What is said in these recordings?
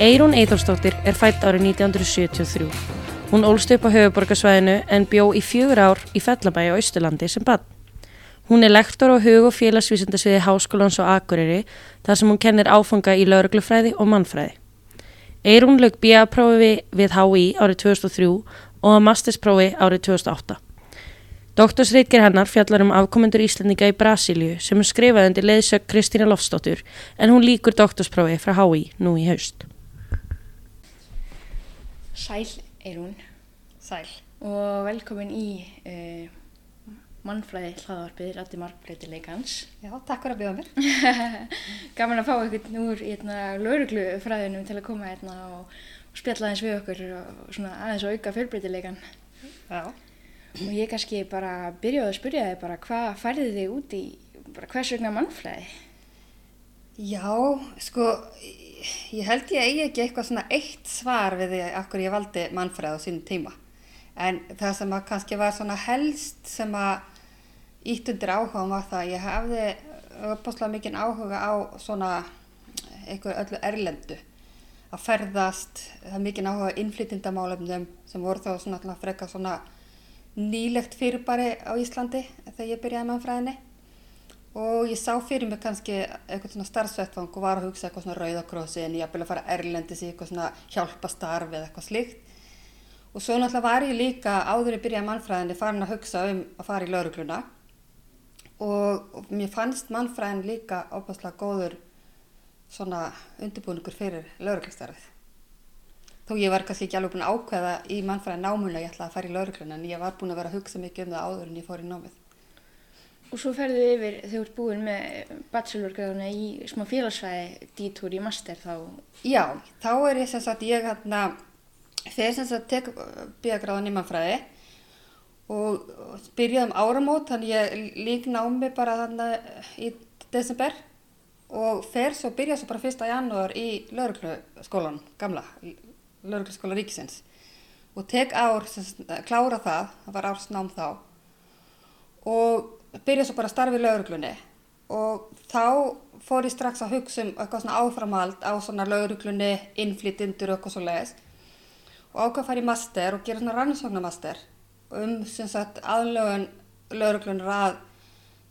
Eirún Eidolstóttir er fætt árið 1973. Hún ólst upp á höfuborgarsvæðinu en bjó í fjögur ár í Fellabæi á Ísturlandi sem bann. Hún er lektor á hug- og félagsvísindasviði Háskólans og Akureyri þar sem hún kennir áfanga í lauruglufræði og mannfræði. Eirún lög BA-prófi við HÍ árið 2003 og að mastersprófi árið 2008. Doktorsreitger hennar fjallar um afkomendur Íslandinga í Brasíliu sem er skrifað undir leiðsögg Kristína Lofsdóttur en hún líkur doktorsprófi frá HÍ nú í haust. Sæl Eirún Sæl. og velkomin í uh, mannfræði hlaðvarpið Rætti margbreytileikans. Já, takk fyrir að bjóða mér. Gaman að fá einhvern úr hérna, lauruglufræðinum til að koma hérna og, og spjalla aðeins við okkur og svona aðeins að auka fjölbreytileikan. Já. Og ég kannski bara byrjaði að spyrja þig bara hvað færði þig út í, bara hvers vegna mannfræði? Já, sko, ég held ég eigi ekki eitthvað svona eitt svar við því akkur ég valdi mannfræð á sínum tíma. En það sem að kannski var svona helst sem að ítt undir áhuga var það að ég hafði uppáslega mikinn áhuga á svona eitthvað öllu erlendu. Að ferðast, það er mikinn áhuga innflytindamálefnum sem voru þá svona frekar svona nýlegt fyrirbæri á Íslandi þegar ég byrjaði mannfræðinni og ég sá fyrir mig kannski eitthvað svona starfsvettfang og var að hugsa eitthvað svona rauðakrósi en ég hafði að fara erlendis í eitthvað svona hjálpastarf eða eitthvað slíkt. Og svo náttúrulega var ég líka áður í byrjaði mannfræðinni farin að hugsa um að fara í laurugluna og, og mér fannst mannfræðin líka óbærslega góður svona undirbúningur fyrir lauruglistarfið þó ég var kannski ekki alveg búin að ákveða í mannfræðin námulega ég ætlaði að fara í laurugluna en ég var búin að vera að hugsa mikið um það áður en ég fór í námið Og svo ferðu yfir þegar þú ert búin með bachelorgráðuna í smá félagsfræði dítúr í master þá. Já, þá er ég sem sagt, ég hérna, fyrir sem sagt tek bíagráðan í mannfræði og byrjaði um áramót, þannig ég lík námi bara þannig í desember og fer svo, byrjaði svo bara 1. janúar í laurugluskólan, gamla, laurugluskóla ríkisins og tek ár, sem sagt, klára það, það var ársnám þá og byrjaði svo bara að starfa í lauruglunni og þá fór ég strax að hugsa um eitthvað svona áframhald á svona lauruglunni, innflytindur og eitthvað svo leiðis og ákvað að fara í master og gera svona rannsóknamaster um sem sagt aðlögun lauruglunir að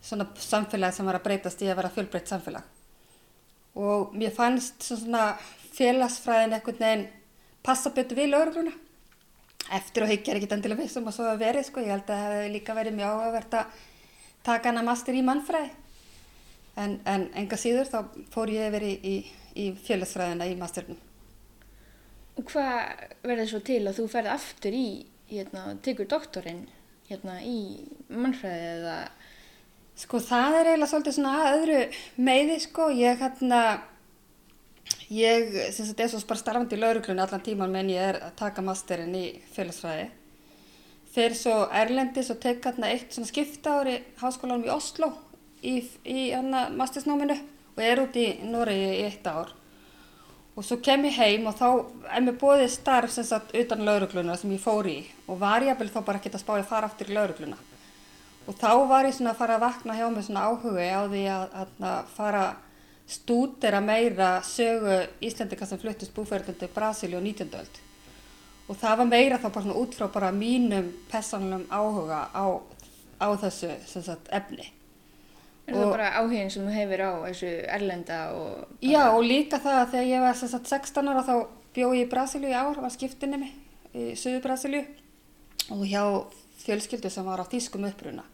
svona samfélag sem var að breytast í að vera fjölbreytt samfélag. Og mér fannst svona félagsfræðin eitthvað neginn passa betur við laurugluna eftir og higgja er ekki endilega við sem að svo að veri sko, ég held að það hefði líka verið mjög áhugavert að taka hana master í mannfræði en, en enga síður þá fór ég yfir í, í, í félagsfræðina í masternum. Og hvað verður svo til að þú ferð aftur í, hérna, tegur doktorinn hérna í mannfræði eða? Sko það er eiginlega svolítið svona öðru meiði sko, ég hérna, ég sem sagt er svo bara starfandi í lauruglunni allan tíman menn ég er að taka masterinn í félagsfræði fyrir svo Erlendis og tek hérna eitt svona skipta ári háskólanum í Oslo í, í hérna mastersnáminu og er út í Noregi í eitt ár og svo kem ég heim og þá er mér bóðið starf sem sagt utan laurugluna sem ég fór í og var ég að þá bara ekki að spá ég að fara aftur í laurugluna og þá var ég svona að fara að vakna hjá mig svona áhuga á því að, að, að fara stúdera meira sögu Íslandika sem fluttist búferðandi Brasíli og 19. öld og það var meira þá bara svona út frá bara mínum personlum áhuga á, á þessu sagt, efni. Er og, það bara áhugin sem þú hefur á þessu erlenda og... Bara... Já og líka það að þegar ég var sagt, 16 ára þá bjóð ég í Brasilíu í ár, var skiptinni mig í söðu Brasilíu og hjá fjölskyldu sem var á þýskum uppruna.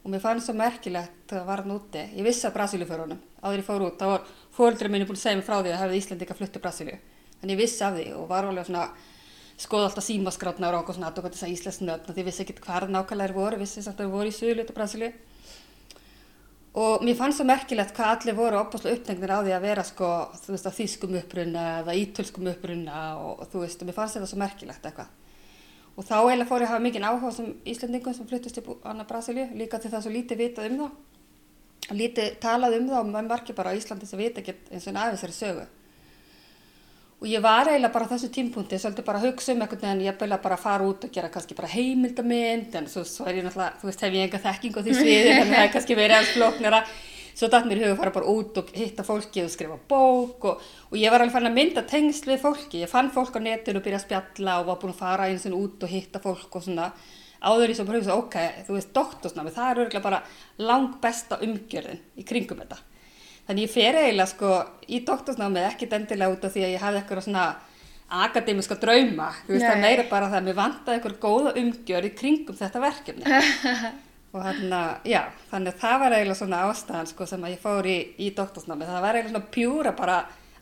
Og mér fannst það merkilegt að það var núti, ég vissi að Brasilíu fyrir honum, áður ég fór út, þá var fóröldurinn minni búin að segja mig frá því að hefði Íslandika fluttu Brasilíu, þannig ég vissi af því og var alveg svona skoða alltaf símaskrátnar og svona aðtóka þess að Íslands nöfn því ég vissi ekkert hvað nákvæmlega er voru, vissi samt að það voru í Suðlutu Brasilíu. Og mér fannst það merkilegt hvað allir voru opaslega upptengnir á því að vera sko, þú veist, á þýskum upprunna eða ítölskum upprunna og, og þú veist, og mér fannst þetta svo merkilegt eitthvað. Og þá eiginlega fór ég að hafa mikinn áhuga sem Íslandingum sem fluttist í Anna Brasilíu líka til það svo lítið vitað um það lítið talað um það og maður margir bara á Íslandi sem vita ekki eins og einn aðeins er sögu og ég var eiginlega bara á þessu tímpunkti svolítið bara að hugsa um einhvern veginn ég byrja bara að fara út og gera kannski bara heimildamind en svo, svo er ég náttúrulega, þú veist, hef ég enga þekking á því sviði þannig að það er kannski verið alls flóknara. Svo datt mér í hug að fara bara út og hitta fólki og skrifa bók og, og ég var alveg fann að mynda tengsl við fólki, ég fann fólk á netinu og byrja að spjalla og var búin að fara eins og út og hitta fólk og svona. Áður í svo bara hugsa, ok, þú veist, doktorsnámi, það er örgulega bara lang besta umgjörðin í kringum þetta. Þannig ég fer eiginlega sko í doktorsnámið ekkit endilega út af því að ég hafði eitthvað svona akademiska drauma, þú veist, það meira bara það að mér vantaði eitthvað góða umgjörð í kringum þetta verkefni. og þannig að, já, þannig að það var eiginlega svona ástæðan sko sem að ég fór í, í doktorsnámið. Það var eiginlega svona pjúra bara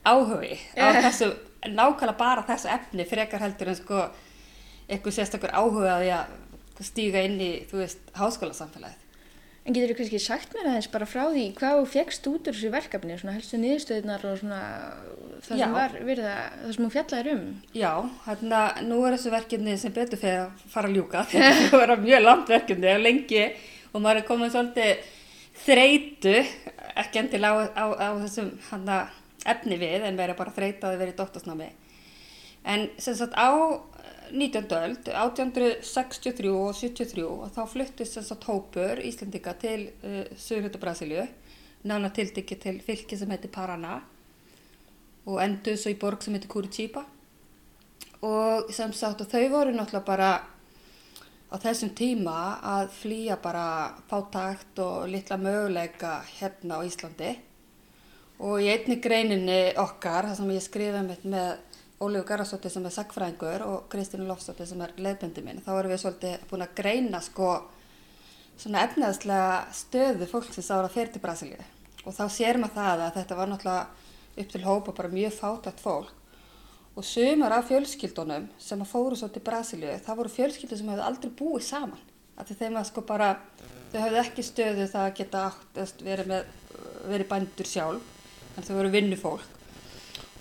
áhugi á þessu, nákvæmlega bara þessu efni frekar heldur en sko eitthvað sérstakur áhuga að stíga inn í, þú veist, háskólasamfélagið. En getur þú kannski sagt mér aðeins bara frá því hvað þú fegst út úr þessu verkefni, svona helstu niðurstöðunar og svona það Já. sem var verið að, það sem þú fjallaðir um? Já, hérna, nú er þessu verkefni sem betur fyrir að fara að ljúka, þetta var mjög langt verkefni og lengi og maður er komið svolítið þreytu, ekki endilega á, á, á þessum hana, efni við, en verið bara þreyta að þið verið í doktorsnámi. En sem sagt á 19. öld, 1863 og 73, og þá fluttist sem sagt hópur Íslendinga til uh, Suðurhjóta Brasilíu, nána tildiki til fylki sem heitir Paraná og endur svo í borg sem heitir Curitiba og sem sagt og þau voru náttúrulega bara á þessum tíma að flýja bara fátækt og litla möguleika hérna á Íslandi og í einni greininni okkar, það sem ég skrifa með, með Ólíu Garðarsdóttir sem er sagfræðingur og Kristínu Lofsdóttir sem er leiðbendi minn, þá erum við svolítið búin að greina sko svona efnaðslega stöðu fólksins ára fyrir til Brasilíu. Og þá sér maður það að þetta var náttúrulega upp til hópa bara mjög fátækt fólk. Og sumar af fjölskyldunum sem að fóru svo til Brasilíu, það voru fjölskyldur sem hefðu aldrei búið saman. Af því þeim að sko bara, þau hefðu ekki stöðu það að geta átt, verið, með, verið bændur sjálf að þau voru vinnufólk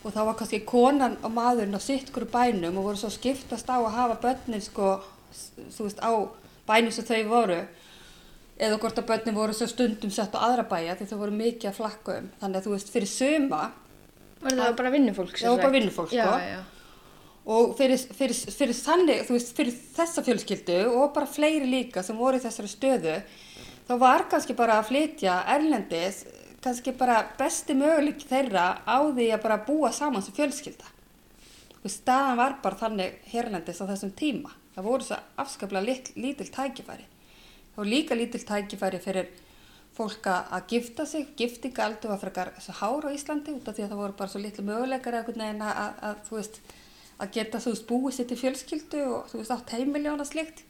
og þá var kannski konan og maðurinn á sitt hverju bænum og voru svo skiptast á að hafa börnin sko, þú veist, á bænum sem þau voru eða hvort að börnin voru svo stundum sett á aðra bæja því þau voru mikið að flakka um þannig að þú veist, fyrir suma Var það bara vinnufólk? sem Já, bara vinnufólk, já, sko. Já, og fyrir, fyrir, fyrir þannig, þú veist, fyrir þessa fjölskyldu og bara fleiri líka sem voru í þessari stöðu þá var kannski bara að flytja erlendis kannski bara besti möguleik þeirra á því að bara búa saman sem fjölskylda. Og staðan var bara þannig hérlendis á þessum tíma. Það voru svo afskaplega lit, lítil tækifæri. Voru líka lítil tækifæri fyrir fólk að gifta sig. Giftinga aldur var frekar svo hár á Íslandi út af því að það voru bara svo litlu möguleikar að, að, að þú veist að geta þú veist búið sér til fjölskyldu og þú veist átt annað slikt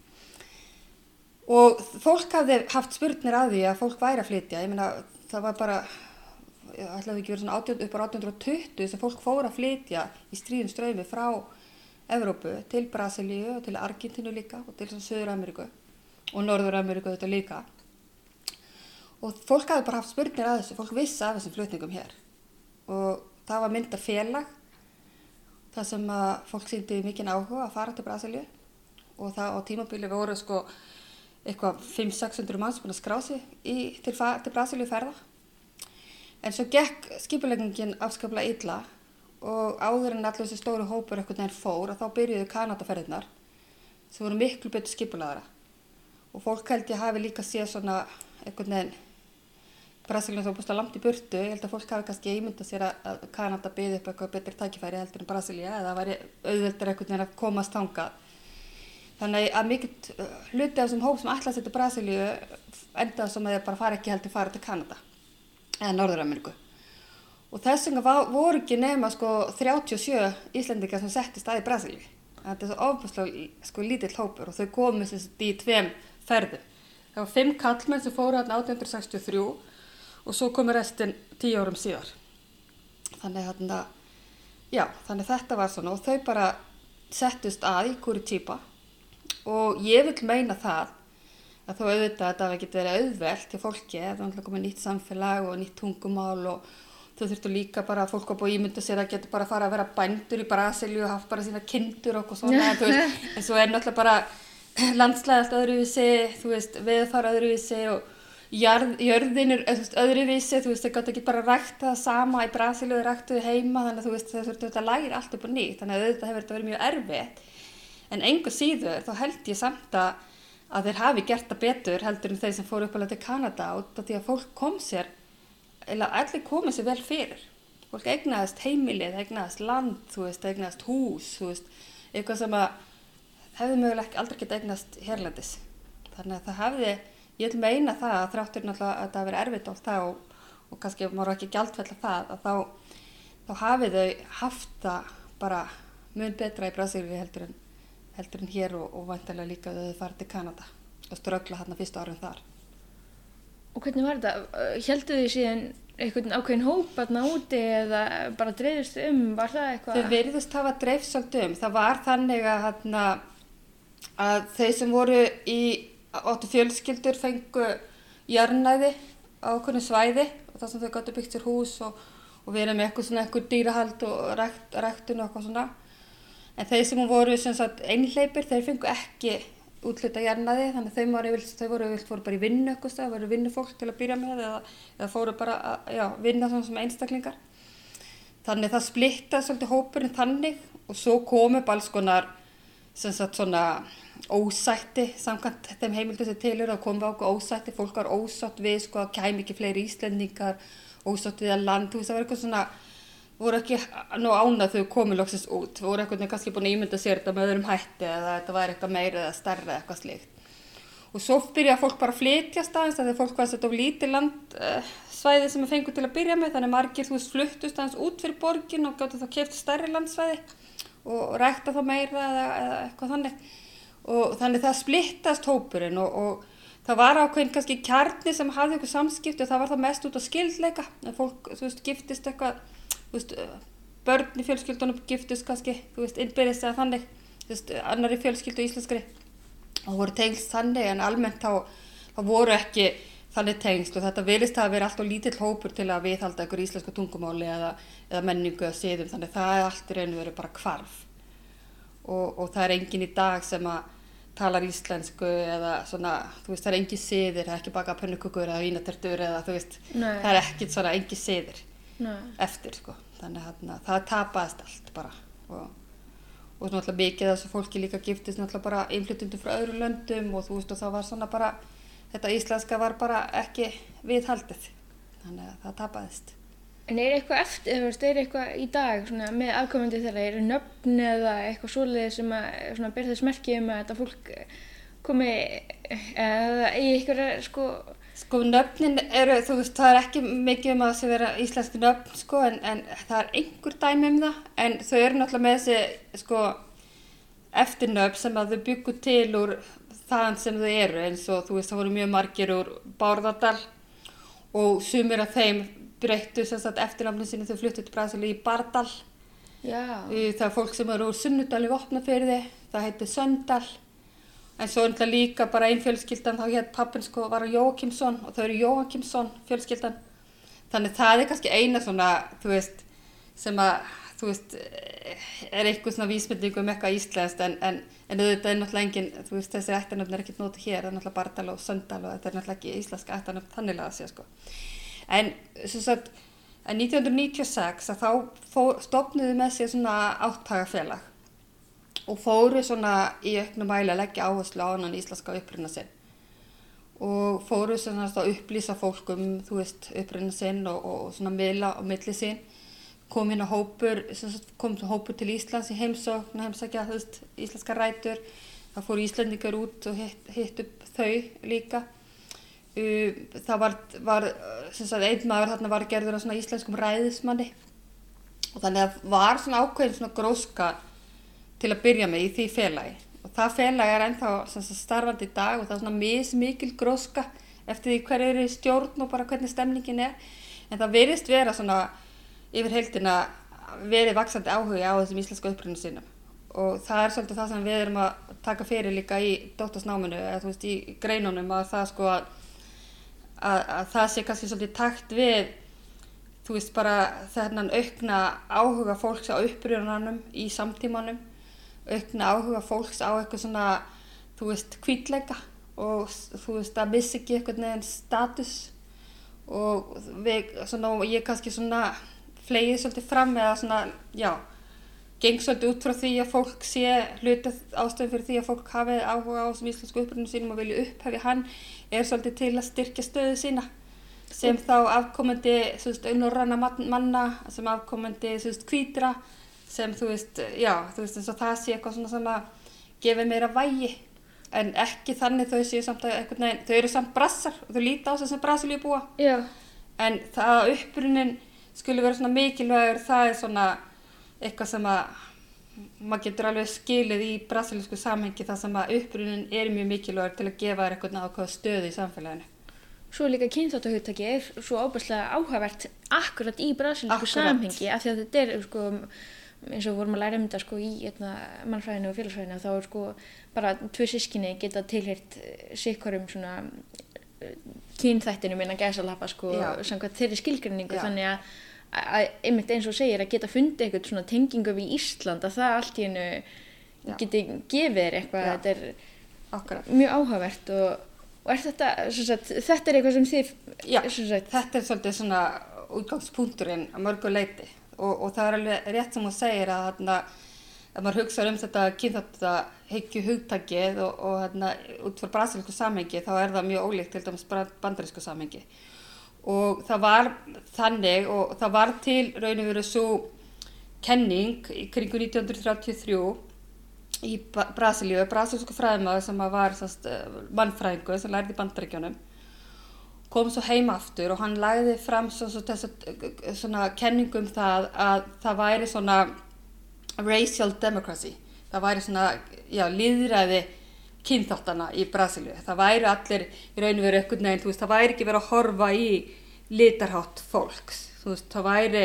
og fólk hafði haft spurnir að því að fólk væri að flytja. Ég meina það var bara ætlaði ekki verið svona 18, upp á 1820 sem fólk fór að flytja í stríðum ströymi frá Evrópu til Brasilíu og til Argentínu líka og til Söður Ameríku og Norður Ameríku þetta líka. Og fólk hafði bara haft spurnir að þessu fólk vissi af þessum flutningum hér. Og það var mynda félag það sem að fólk síndi mikinn áhuga að fara til Brasilíu. Og það á tímabili voru sko eitthvað 500-600 manns búin að skrá sig í, til, til Brasilíu ferða En svo gekk skipulegningin afskaplega illa og áður en allir þessi stóru hópur eitthvað nefn fór að þá byrjuðu Kanadaferðinar sem voru miklu betur skipulaðara og fólk held ég hafi líka séð svona eitthvað nefn Brasilíun þá búist að langt í burtu, ég held að fólk hafi kannski ímyndað sér að, Kanada byði upp eitthvað betur tækifæri heldur en Brasilía eða það væri auðveldur eitthvað nefn að komast þangað. Þannig að mikill uh, hluti af þessum hóp sem ætlaði að setja Brasilíu endaði sem að þeir bara fara ekki heldur fara til Kanada eða Norður-Ameríku. Og þess vegna voru ekki nema sko 37 Íslendingar sem setti staði í Brasilíu. Þetta er svo ofbúslega sko lítill hópur og þau komu sem sagt í tveim ferðum. Það var fimm kallmenn sem fóru hann 1863 og svo komu restin tíu árum síðar. Þannig þarna, já, þannig þetta var svona og þau bara settust að í Curitiba og ég vil meina það að þó auðvitað að það geti verið auðvelt til fólki, það var komið nýtt samfélag og nýtt tungumál og þau þurftu líka bara að fólk var búið að ímynda sér að geta bara að fara að vera bændur í Brasilíu og haft bara sína kindur og svona, þú veist, en svo er náttúrulega bara landslæði allt öðruvísi, þú veist, veðfara öðruvísi og jarð, jörðin er veist, öðruvísi, þú veist, þau gott ekki bara rækta það sama í Brasilíu og ræktuðu heima, þannig að þú veist, þau þurftu þetta læri allt upp og nýtt, þannig að auðvitað hefur þetta verið mjög erfitt, en engu síður þá held ég samt að að þeir hafi gert það betur heldur en þeir sem fóru upp alveg til Kanada út af því að fólk kom sér eða allir komið sér vel fyrir. Fólk egnaðist heimilið, egnaðist land, þú veist, egnaðist hús, þú veist, eitthvað sem að hefði möguleg aldrei getið egnast hérlandis. Þannig að það hefði, ég vil meina það að þráttur náttúrulega að það veri erfitt á það og, og kannski maður ekki gjaldfella það að þá, þá hafið þau haft það bara mun betra í Brasilíu heldur en, heldur en hér og, og vantilega líka þau farið til Kanada og strögla hérna fyrstu árum þar. Og hvernig var þetta? Hjæltu þið síðan einhvern ákveðin hóp aðna úti eða bara dreifist um? Var það eitthvað? Þau veriðust hafa dreifst svolítið um. Það var þannig að, hérna, að þeir sem voru í óttu fjölskyldur fengu jarnæði á okkurnu svæði og það sem þau gáttu byggt sér hús og, og verið með eitthvað svona eitthvað dýrahald og rækt, ræktun og eitthvað svona. En þeir sem voru einhleipir þeir fengu ekki útluta jarnaði þannig að þau voru vilt fóru bara í vinnu eitthvað voru vinnufólk til að byrja með eða, eða fóru bara að vinna svona sem einstaklingar. Þannig það splitta svolítið hópurinn þannig og svo komu bara alls konar sagt svona ósætti samkvæmt þeim heimildu sem tilur og komu ákveð ósætti, fólk var ósátt við sko að kæmi ekki fleiri íslendingar, ósátt við að land, þú veist það var eitthvað svona voru ekki nú ánað þau komið lóksins út, voru eitthvað kannski búin að ímynda sér þetta með öðrum hætti eða þetta væri eitthvað meira eða stærra eða eitthvað slíkt. Og svo byrjaði fólk bara að flytjast aðeins þegar fólk var þetta á lítið landsvæði sem er fengur til að byrja með þannig margir þú fluttust aðeins út fyrir borgin og gáttu þá kæft stærri landsvæði og rækta þá meira eða, eða eitthvað þannig. Og þannig það splittast hópurinn og, og það var ákveðin kannski kjarni sem hafði eitthvað samskipti og það var það mest út á skildleika fólk þú veist giftist eitthvað veist, börn í fjölskyldunum giftust kannski, þú veist, innbyrðist eða þannig, þú veist, annar í fjölskyldu íslenskri. Og voru tengst þannig en almennt þá, þá voru ekki þannig tengst. Og þetta verist að vera alltaf lítill hópur til að viðhalda einhver íslensku tungumáli eða, eða menningu eða siðum. Þannig það er allt í rauninu verið bara kvarf og, og það er engin í dag sem að talar íslensku eða svona, þú veist, það er engi siðir, það er ekki baka pönnukukur eða vínatertur eða þú veist, Nei. það er ekkit svona engi siðir Nei. eftir sko. þannig að það tapaðist allt bara og, og náttúrulega mikið þessu fólki líka giftist náttúrulega bara einflutundum frá öðru löndum og þú veist og það var svona bara þetta íslenska var bara ekki viðhaldið þannig að það tapaðist En er eitthvað eftir, þú veist, er eitthvað í dag svona, með afkomandi þeirra, er nöfn eða eitthvað svolítið sem að byrja þess merkið um að þetta fólk komi eða í eitthvað sko Sko nöfnin eru, þú veist, það er ekki mikið um að það sé vera íslenski nöfn sko en, en það er einhver dæmi um það en þau eru náttúrulega með þessi sko eftirnöfn sem að þau byggu til úr þaðan sem þau eru eins og þú veist það voru mjög margir úr Bárðardal og sumir af þeim breyttu eftirnöfnin sinni þau fluttu til Brasili í Bardal. Já. Það er fólk sem eru úr Sunnudal í Vopnafjörði, það heitir Söndal En svo er líka bara einn fjölskyldan, þá hér pappin sko var Jókimsson og þau eru Jókimsson fjölskyldan. Þannig það er kannski eina svona, þú veist, sem að, þú veist, er eitthvað svona vísmyndingu um eitthvað íslenskt en, en, en auðvitað er náttúrulega engin, þú veist, þessi ættanöfn er ekkert nótið hér, það er náttúrulega Bardal og Söndal og þetta er náttúrulega ekki íslenska ættanöfn þannig að sé sko. En, svo að, en 1996 að þá stofnuðu með sér svona áttagafélag og fóru svona í auknum mæli að leggja áherslu á annan íslenska uppruna sinn. Og fóru svona að upplýsa fólk um þú veist uppruna sinn og, og svona miðla á milli sinn kom hérna hópur, kom hópur til Íslands í heimsókn, heimsækja þú veist íslenska rætur. Það fóru Íslandingar út og hitt, hitt upp þau líka. Það var, var sagt einn maður þarna var gerður á svona íslenskum ræðismanni. Og þannig að var svona ákveðin svona gróska til að byrja með í því félagi. Og það félagi er ennþá starfandi í dag og það er svona mismikil gróska eftir því hver er í stjórn og bara hvernig stemningin er. En það verist vera svona yfir heildina verið vaksandi áhuga á þessum íslenska uppröðinu sínum. Og það er svolítið það sem við erum að taka fyrir líka í dóttasnáminu eða þú veist í greinunum að það sko að, að, að það sé kannski svolítið takt við þú veist bara þennan aukna áhuga fólks á uppröðunanum í samtímanum aukna áhuga fólks á eitthvað svona, þú veist, kvítleika og þú veist, að missa ekki eitthvað nefn status. Og við, svona, ég kannski svona flegið svolítið fram eða svona, já, geng svolítið út frá því að fólk sé hlutað ástöðum fyrir því að fólk hafi áhuga á þessum íslensku uppröndum sínum og vilja upphafi hann er svolítið til að styrkja stöðu sína sem þá afkomandi, þú veist, unnurranna manna, sem afkomandi, veist, kvítra, sem þú veist, já, þú veist, eins og það sé eitthvað svona sem að gefa meira vægi, en ekki þannig þau séu samt að eitthvað, neðin, þau eru samt brassar og þau líti á þess að Brasilíu búa, Já, en það að upprunin skulle vera svona mikilvægur, það er svona eitthvað sem að maður getur alveg skilið í brasilísku samhengi það sem að upprunin er mjög mikilvægur til að gefa þér eitthvað ákveða stöðu í samfélaginu. svo líka kynþáttahugtaki er svo óbærslega áhugavert akkurat í brasilísku Akkurat. samhengi af því að þetta er sko eins og við vorum að læra um þetta sko í eitna, mannfræðinu og félagsfræðinu þá er sko bara tvö sískinni geta tilhýrt sikkorum svona eh, kynþættinu minna gæsalappa sko samkvæmt þeirri skilgrinningu Já. þannig að, einmitt eins og segir að geta fundið eitthvað svona tengingu við Ísland að það allt í hennu geti gefið þér eitthvað þetta er Akkurat. mjög áhugavert og, og er þetta, sagt, þetta er eitthvað sem þið Já, sagt, þetta er svolítið svona útgangspunkturinn að mörgu leiti og, og það er alveg rétt sem hún segir að þarna, ef maður hugsa um þetta kynþátt hyggju hugtakið og, og þarna, út frá brasilísku samhengi þá er það mjög ólíkt til dæmis bandarísku samhengi. Og það var þannig og það var til raun og veru svo kenning í kringu 1933 í Brasilíu, brasilísku fræðimaður sem að var sast, mannfræðingu sem lærði bandaríkjónum kom svo heim aftur og hann lagði fram svo, svo, þessa, svona kenningum það að það væri svona racial democracy. Það væri svona, já, líðræði kynþáttana í Brasilíu. Það væri allir í raun og veru eitthvað neginn, þú veist, það væri ekki verið að horfa í litarhátt fólks. Þú veist, það væri,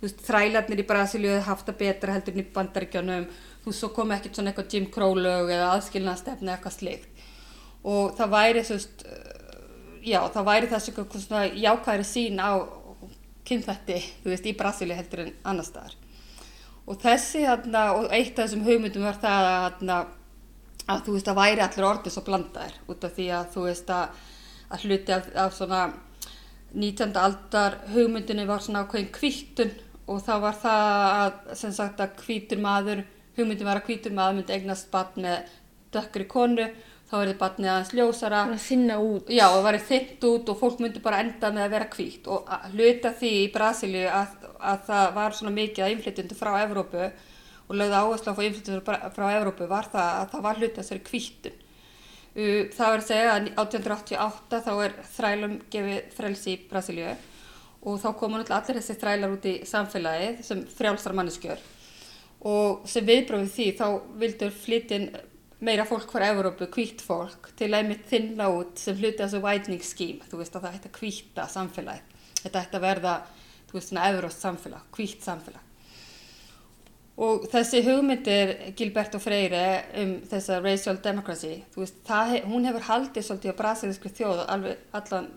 þú veist, þrælarnir í Brasilíu hefði haft það betra heldur bandaríkjónum þú veist, svo kom ekkert svona eitthvað Jim Crow lög eða aðskilnaðstefni eða eitthvað slíkt. Og það væri, þú veist, já, það væri þessu svona jákvæðri sín á kynþætti, þú veist, í Brasilíu heldur en annar staðar. Og þessi, þarna, og eitt af þessum hugmyndum var það að, þarna, að þú veist, að væri allir orðið svo blandaðir, út af því að þú veist að, að hluti af, af svona 19. aldar hugmyndinni var svona ákveðin kvíttun og það var það að, sem sagt, að kvítur maður, hugmyndin var að kvítur maður myndi eignast batn með dökkri konu, þá er þið batnið aðeins ljósara. Já, það væri þynt út og fólk myndi bara enda með að vera hvítt. Og hluta því í Brasilíu að, að það var svona mikið að innflytjundu frá Evrópu og lögða áherslu á innflytjundu frá Evrópu var það að það var hluti að þessari hvíttun. Uh, Það að segja að 1888 þá er þrælum gefið frelsi í Brasilíu og þá komu náttúrulega allir þessi þrælar út í samfélagið sem frjálsar manneskjör og sem viðbröfum því þá vildur flytinn meira fólk frá Evrópu, hvítt fólk, til að einmitt þinna út sem hluti af þessu widening scheme, þú veist að það ætti að hvíta samfélagið, þetta ætti að verða, þú veist svona evróst samfélag, hvítt samfélag. Og þessi hugmyndir Gilbert og Freyre um þessa racial democracy, þú veist, það, hún hefur haldið svolítið á brasilískri þjóð alveg allan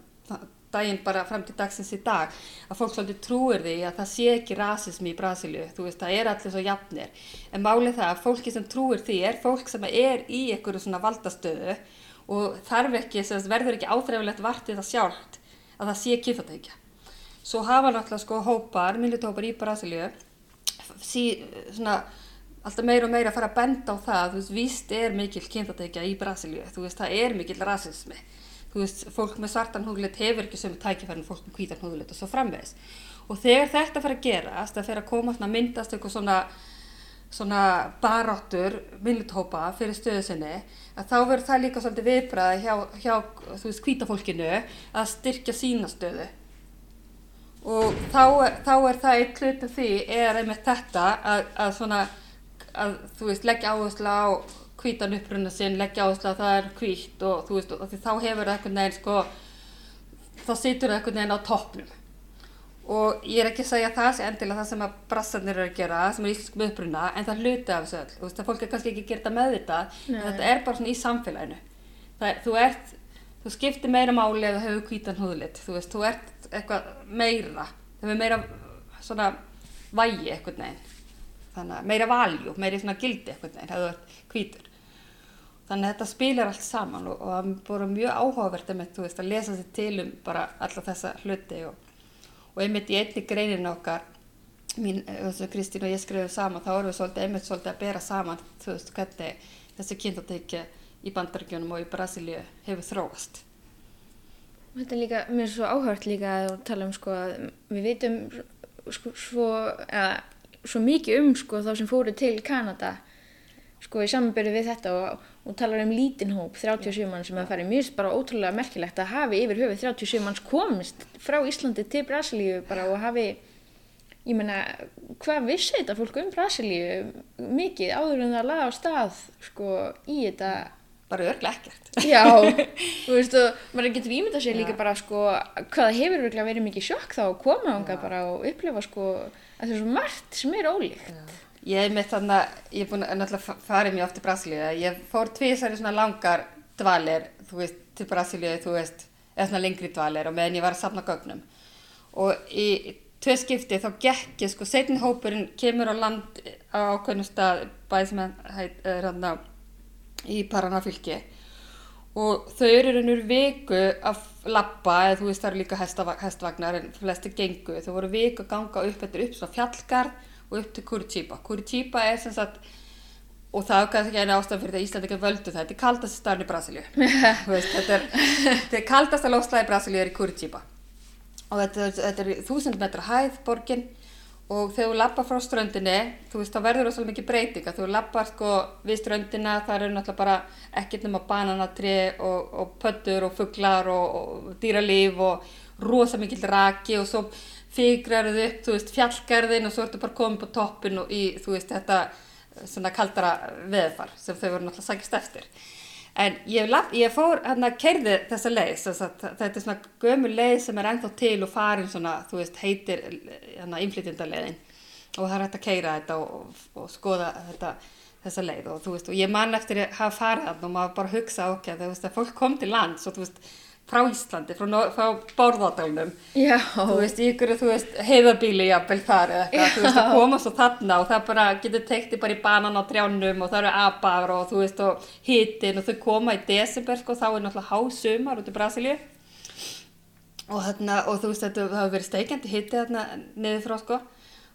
daginn bara fram til dagsins í dag að fólk svolítið trúir því að það sé ekki rasismi í Brasilíu, þú veist, það er allir svo jafnir, en málið það að fólki sem trúir því er fólk sem er í einhverju svona valdastöðu og þarf ekki, sem verður ekki áþreifilegt vartið það sjálft að það sé kynþáttækja. Svo hafa náttúrulega sko hópar, minnutópar í Brasilíu, sí, svona alltaf meira og meira að fara að benda á það, þú veist, víst er mikil kynþáttækja í Brasilíu, þú veist, það er mikil rasismi veist, fólk með svartan húðlit hefur ekki sömu tækifærin fólk með hvítan húðlit og svo framvegis. Og þegar þetta fyrir að gerast, það fyrir að koma svona myndast eitthvað svona, svona baráttur, myndluthópa fyrir stöðu sinni, að þá verður það líka svolítið viðbræði hjá, hjá, veist, hvíta fólkinu að styrkja sína stöðu. Og þá, þá er það eitt hlutu því, er einmitt þetta að, að svona, að veist, leggja áherslu á hvítan uppruna sinn, leggja áherslu að það er hvítt og þú veist, og þá hefur það einhvern veginn sko, þá situr það einhvern veginn á toppnum. Og ég er ekki að segja að það sé endilega það sem að brassarnir eru að gera, sem er íslenskum uppruna, en það er hluti af þessu öll. Þú veist, að fólk er kannski ekki að gera þetta með þetta, en Nei. þetta er bara svona í samfélaginu. Það, er- þú ert, þú skiptir meira máli þú hefur hvítan húðlit, þú veist, þú ert eitthvað meira, það er meira svona vægi eitthvað neginn. Þannig að meira valjú, meira svona gildi eitthvað neginn, þú ert hvítur. Þannig að þetta spilar allt saman og, og það bara mjög áhugavert einmitt, veist, að lesa sér til um bara alla þessa hluti og, og einmitt í einni greininu okkar, mín, þessu Kristín og ég skrifum saman, þá erum við svolítið einmitt svolítið að bera saman, veist, hvernig þessi kynþáttækja í Bandaríkjunum og í Brasilíu hefur þróast. Þetta er líka, mér er svo áhört líka að tala um sko að við vitum sko, svo, eða, svo mikið um sko þá sem fóru til Kanada sko í samanbyrju við þetta og, og talar um lítinn hóp, 37 mann sem að fara finnst bara ótrúlega merkilegt að hafi yfir höfuð 37 manns komist frá Íslandi til Brasilíu bara og hafi ég meina, hvað vissi þetta fólk um Brasilíu mikið áður en það laga á stað sko í þetta? Bara örglega ekkert. Já, þú veist og maður getur ímyndað sér líka bara sko hvað hefur örugglega verið mikið sjokk þá að koma ánga bara og upplifa sko að það er svo margt sem er ólíkt Ég með þannig að ég er búin að náttúrulega farið mjög oft til Brasilíu. Ég fór tvísar í svona langar dvalir, þú veist, til Brasilíu, þú veist, eða svona lengri dvalir og meðan ég var að safna gögnum. Og í tvei skipti þá gekk ég, sko, setin hópurinn kemur á land á ákveðnum stað, bæði sem er hérna í Paranafylki og þau eru raunur viku að lappa, eða þú veist það eru líka hestvagnar en flesti gengu, þau voru viku að ganga upp eftir upp svona fjallgarð og upp til Curitiba. Curitiba er sem sagt, og það er kannski einu ástæðan fyrir því að Íslandi ekki völdu það, þetta er kaldast staðin í Brasilíu. þetta er, er kaldasta lofslæði í Brasilíu er í Curitiba. Og þetta, þetta er þúsund metra hæð borgin og þegar þú lappar frá ströndinni, þú veist, þá verður það svolítið mikið breytinga. Þú lappar sko við ströndina, það eru náttúrulega bara ekkert nema bananatri og, og pöttur og fugglar og, og dýralíf og rosa mikið raki og svo fígraruð upp, þú veist, fjallgarðin og svo ertu bara komið på toppin og í, þú veist, þetta svona kaldara veðfar sem þau voru náttúrulega sækist eftir. En ég, ég fór, hérna, kerði þessa leið, þetta er svona gömu leið sem er ennþá til og farin svona, þú veist, heitir, hérna, inflytjendaleiðin og það er hægt að keira þetta og, og, og skoða þetta, þessa leið og þú veist, og ég man eftir að hafa farið þarna og maður bara hugsa, ok, þú veist, að fólk kom til lands og þú veist, frá Íslandi, frá, frá Bárðardalunum þú veist, ykkur, þú veist heiðabíli jafnvel þar eða eitthvað þú veist, að koma svo þarna og það bara getur tekti bara í banan á trjánum og það eru apar og þú veist, og hitin og þau koma í desember, sko, þá er náttúrulega hásumar út í Brasilíu. Og þarna, og þú veist, þetta hafa verið steikjandi hiti þarna niður frá, sko.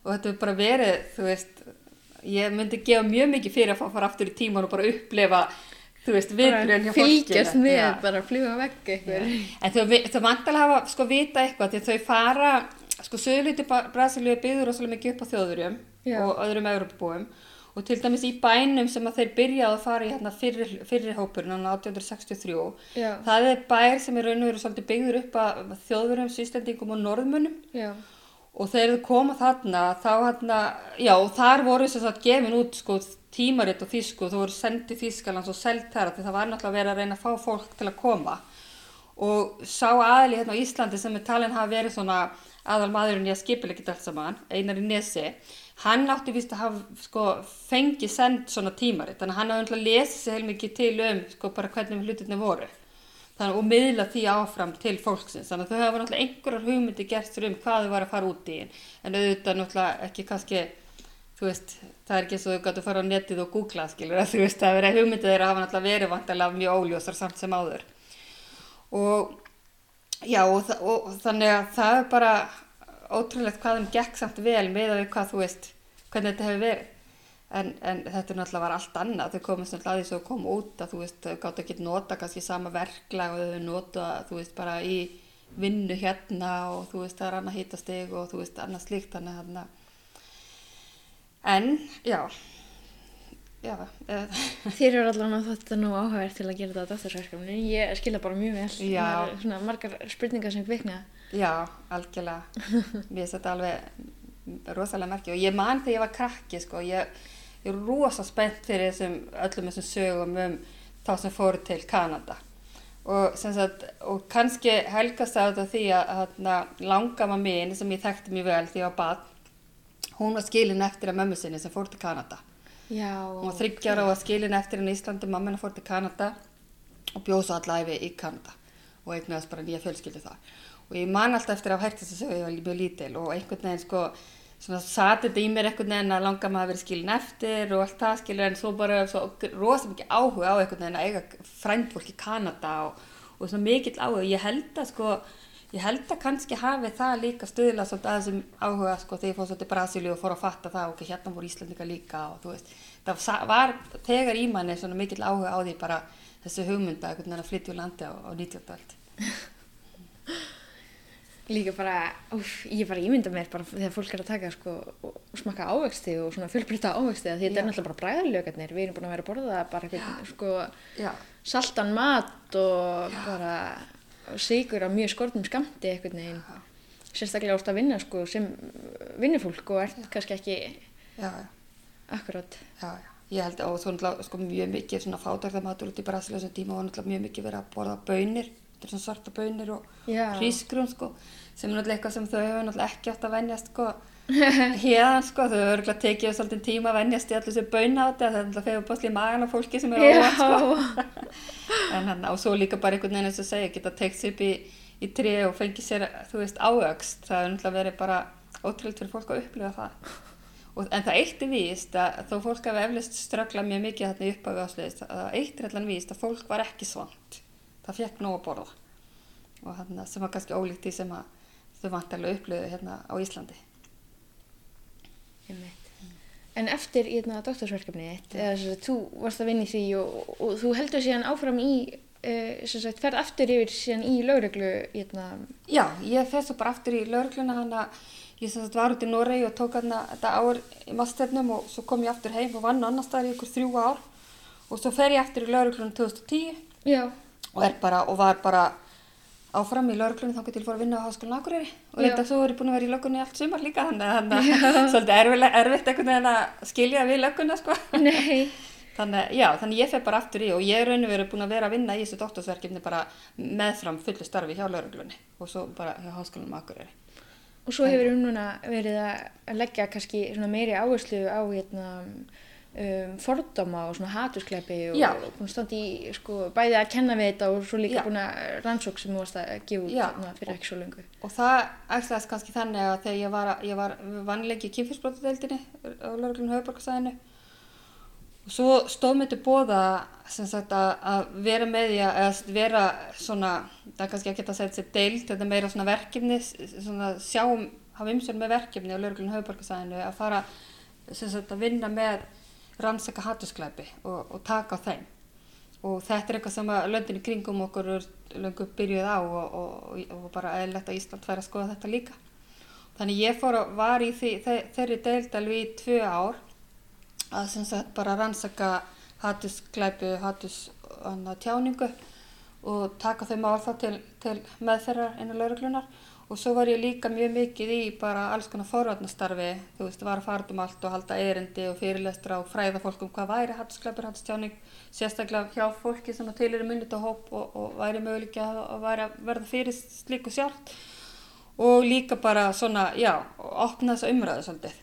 Og þetta hefur bara verið, þú veist ég myndi gefa mjög mikið fyrir að fara aftur í tíman og bara upplefa þú veist, viðbrun hjá fólkinu. Fylgjast með, já. bara fljúa vekk eitthvað. En þau, þau vantalega hafa sko vita eitthvað því þau fara sko sögulíti Brasilíu byggður rosalega mikið upp á þjóðurjum og öðrum Európabúum og til dæmis í bænum sem að þeir byrjaði að fara í hérna fyrir, fyrir hópurinn á 1863 já. það er bær sem er raun og veru svolítið byggður upp að þjóðurjum, síslendingum og norðmunum já og þegar þau koma þarna þá hérna, já þar voru þess að gefin út sko tímaritt og þísku þú voru sendið Þískalands og selgt þar því það var náttúrulega verið að reyna að fá fólk til að koma. Og sá aðli hérna á Íslandi sem er talin hafa verið svona aðal maðurinn í að skipila ekkert allt saman, einar í Nesi hann átti vist að hafa sko fengið send svona tímaritt þannig að hann hafði náttúrulega lesið sér heilmikið til um sko bara hvernig hlutinni voru þannig, og miðla því áfram til fólksins. Þannig að þau hafa náttúrulega einhverjar hugmyndi gert um hvað þau var að fara út í. En auðvitað náttúrulega ekki kannski þú veist, það er ekki eins og þau gætu að fara á netið og googla, skilur, þú veist, það verið hugmyndið þeirra hafa náttúrulega verið vantilega mjög óljósar samt sem áður. Og já, og, og þannig að það er bara ótrúlegt hvað þeim gekk samt vel með að við hvað þú veist, hvernig þetta hefur verið En, en þetta náttúrulega var allt annað, þau komist náttúrulega að því sem þau kom út að þú veist, þau gátt ekki nota kannski sama verklag og þau nota þú veist bara í vinnu hérna og þú veist það er annað hýtasteg og þú veist annað slíkt þannig að en, já. Já Þér eru allavega þetta nú áhægt til að gera þetta á dottorsverkefni, ég skilja bara mjög vel. Já. svona margar spurningar sem kvikna. Já, algjörlega. Mér þetta alveg rosalega merkja og ég man þegar ég var krakki sko, ég ég er rosa spennt fyrir þessum, öllum þessum sögum um þá sem fóru til Kanada. Og, sagt, og kannski helgast það á því að, að langama mín sem ég þekkti mjög vel því að bad hún var skilin eftir að mömmu sinni sem fór til Kanada. Já, hún var þryggjar og var skilin eftir henni í Íslandi mammina fór til Kanada og bjóð svo allæfi í Kanada og eignast bara nýja fjölskyldu þar. Og ég man alltaf eftir að hafa hægt þess að sögja ég var mjög lítil og einhvern veginn sko svona sati þetta í mér einhvern veginn að langa maður að vera skilin eftir og allt það skilur en svo bara svo rosalega mikið áhuga á einhvern veginn að eiga frændfólk í Kanada og, og svona mikill áhuga ég held að sko ég held að kannski hafi það líka stuðla svolítið að þessum áhuga sko þegar ég fór svolítið Brasíli og fór að fatta það okay, hérna voru Íslandika líka og þú veist það var tegar í manni svona mikill áhuga á því bara þessu hugmynda einhvern veginn að flytja úr landi á, á 19. líka bara, úf, ég bara ímynda mér bara þegar fólk er að taka sko og smakka ávexti og svona fjölbreyta ávexti því þetta Já. er náttúrulega bara bræðalögarnir við erum búin að vera að borða bara eitthvað sko Já, saltan mat og bara sigur á mjög skortum skamti eitthvað neginn sérstaklega ást að vinna sko sem vinnufólk og ert kannski ekki já, já. Já, já, ég held að svo náttúrulega sko mjög mikið svona fátarðamatur út í Brasilíu á þessum tíma og náttúrulega mjög mikið verið að borða bönir, svona svarta bönir og Já. hrísgrún sko, sem er náttúrulega eitthvað sem þau hefur náttúrulega ekki átt að venjast sko. Hérna sko, þau hefur örgulega tekið svolítið tíma að venjast í allir þessu böna á þetta, það er náttúrulega fegur bóðsli í magan á fólki sem er óvænt sko. en hann, og svo líka bara einhvern veginn eins og segja, geta teikt sér upp í, í tré og fengið sér, þú veist, ávöxt, það er náttúrulega verið bara ótrúlega fyrir fólk að upplifa það. Og, en það eitt er víst að þó fólk hafi eflust ströggla mjög mikið þarna upp á viðásliðist, að eitt er allan Og þau vantarlega upplöðu hérna á Íslandi. Einmitt. En eftir í þetta doktorsverkefni þitt, eða sem sagt, þú varst að vinna í því og, og þú heldur síðan áfram í, sem sagt, ferð aftur yfir síðan í lögreglu, hérna, Já, ég fer svo bara aftur í laurugluna hann að ég sagt var út í Noregi og tók hann þetta ár í masternum og svo kom ég aftur heim og vann annar staðar í ykkur þrjú ár og svo fer ég aftur í laurugluna 2010 já, og er bara og var bara áfram í lauruglunum þá getur ég fór að vinna á Háskólan Akureyri. Og Já. reynda svo er ég búin að vera í löggunni allt sumar líka þannig að svolítið erfitt, erfitt einhvern veginn að skilja við lögguna sko. þannig, já, þannig ég fer bara aftur í og ég er raun og verið búin að vera að vinna í þessu doktorsverkefni bara meðfram fullu starfi hjá lauruglunni og svo bara hjá Háskólanum Akureyri. Og svo hefur um núna verið að leggja kannski meiri áherslu á, hérna, um, fordóma og svona hatuskleipi og, búin að standa í, sko, bæði að kenna við þetta og svo líka Já. búin að rannsók sem þú varst að gefa út hérna, fyrir ekki svo lengu. og það ætlaðist kannski þannig að þegar ég var, ég var vannleiki í kynfyrsbrotadeildinni á lauruglunum höfuborgarsæðinu og svo stóð mér til bóða sagt að, að vera með því að vera svona, það er kannski ekki að segja þessi deild, þetta er meira svona verkefni, svona sjáum, hafa umsjón með verkefni á lauruglunum höfuborgarsæðinu að fara sagt að vinna með rannsaka hattusklæpi og, og taka á þeim og þetta er eitthvað sem að löndin í kringum okkur er löngu byrjuð á og, og, og bara eðlilegt að Ísland fær að skoða þetta líka. Þannig ég fór að var í því, þe þeirri deild alveg í tvö ár að sem sagt bara rannsaka hattusklæpi, hattus annað, tjáningu og taka þau mál þá til, til meðferðar innan lauruglunar og svo var ég líka mjög mikið í bara alls konar forvarnastarfi, þú veist, var að fara um allt og halda erindi og fyrirlestra og fræða fólk um hvað væri hattusklæpur, hattustjáning, sérstaklega hjá fólki sem til eru munið á hóp og, og væri möguleik að, að, að verða fyrir slíku sjálft og líka bara svona, já, opna þessa umræðu svolítið.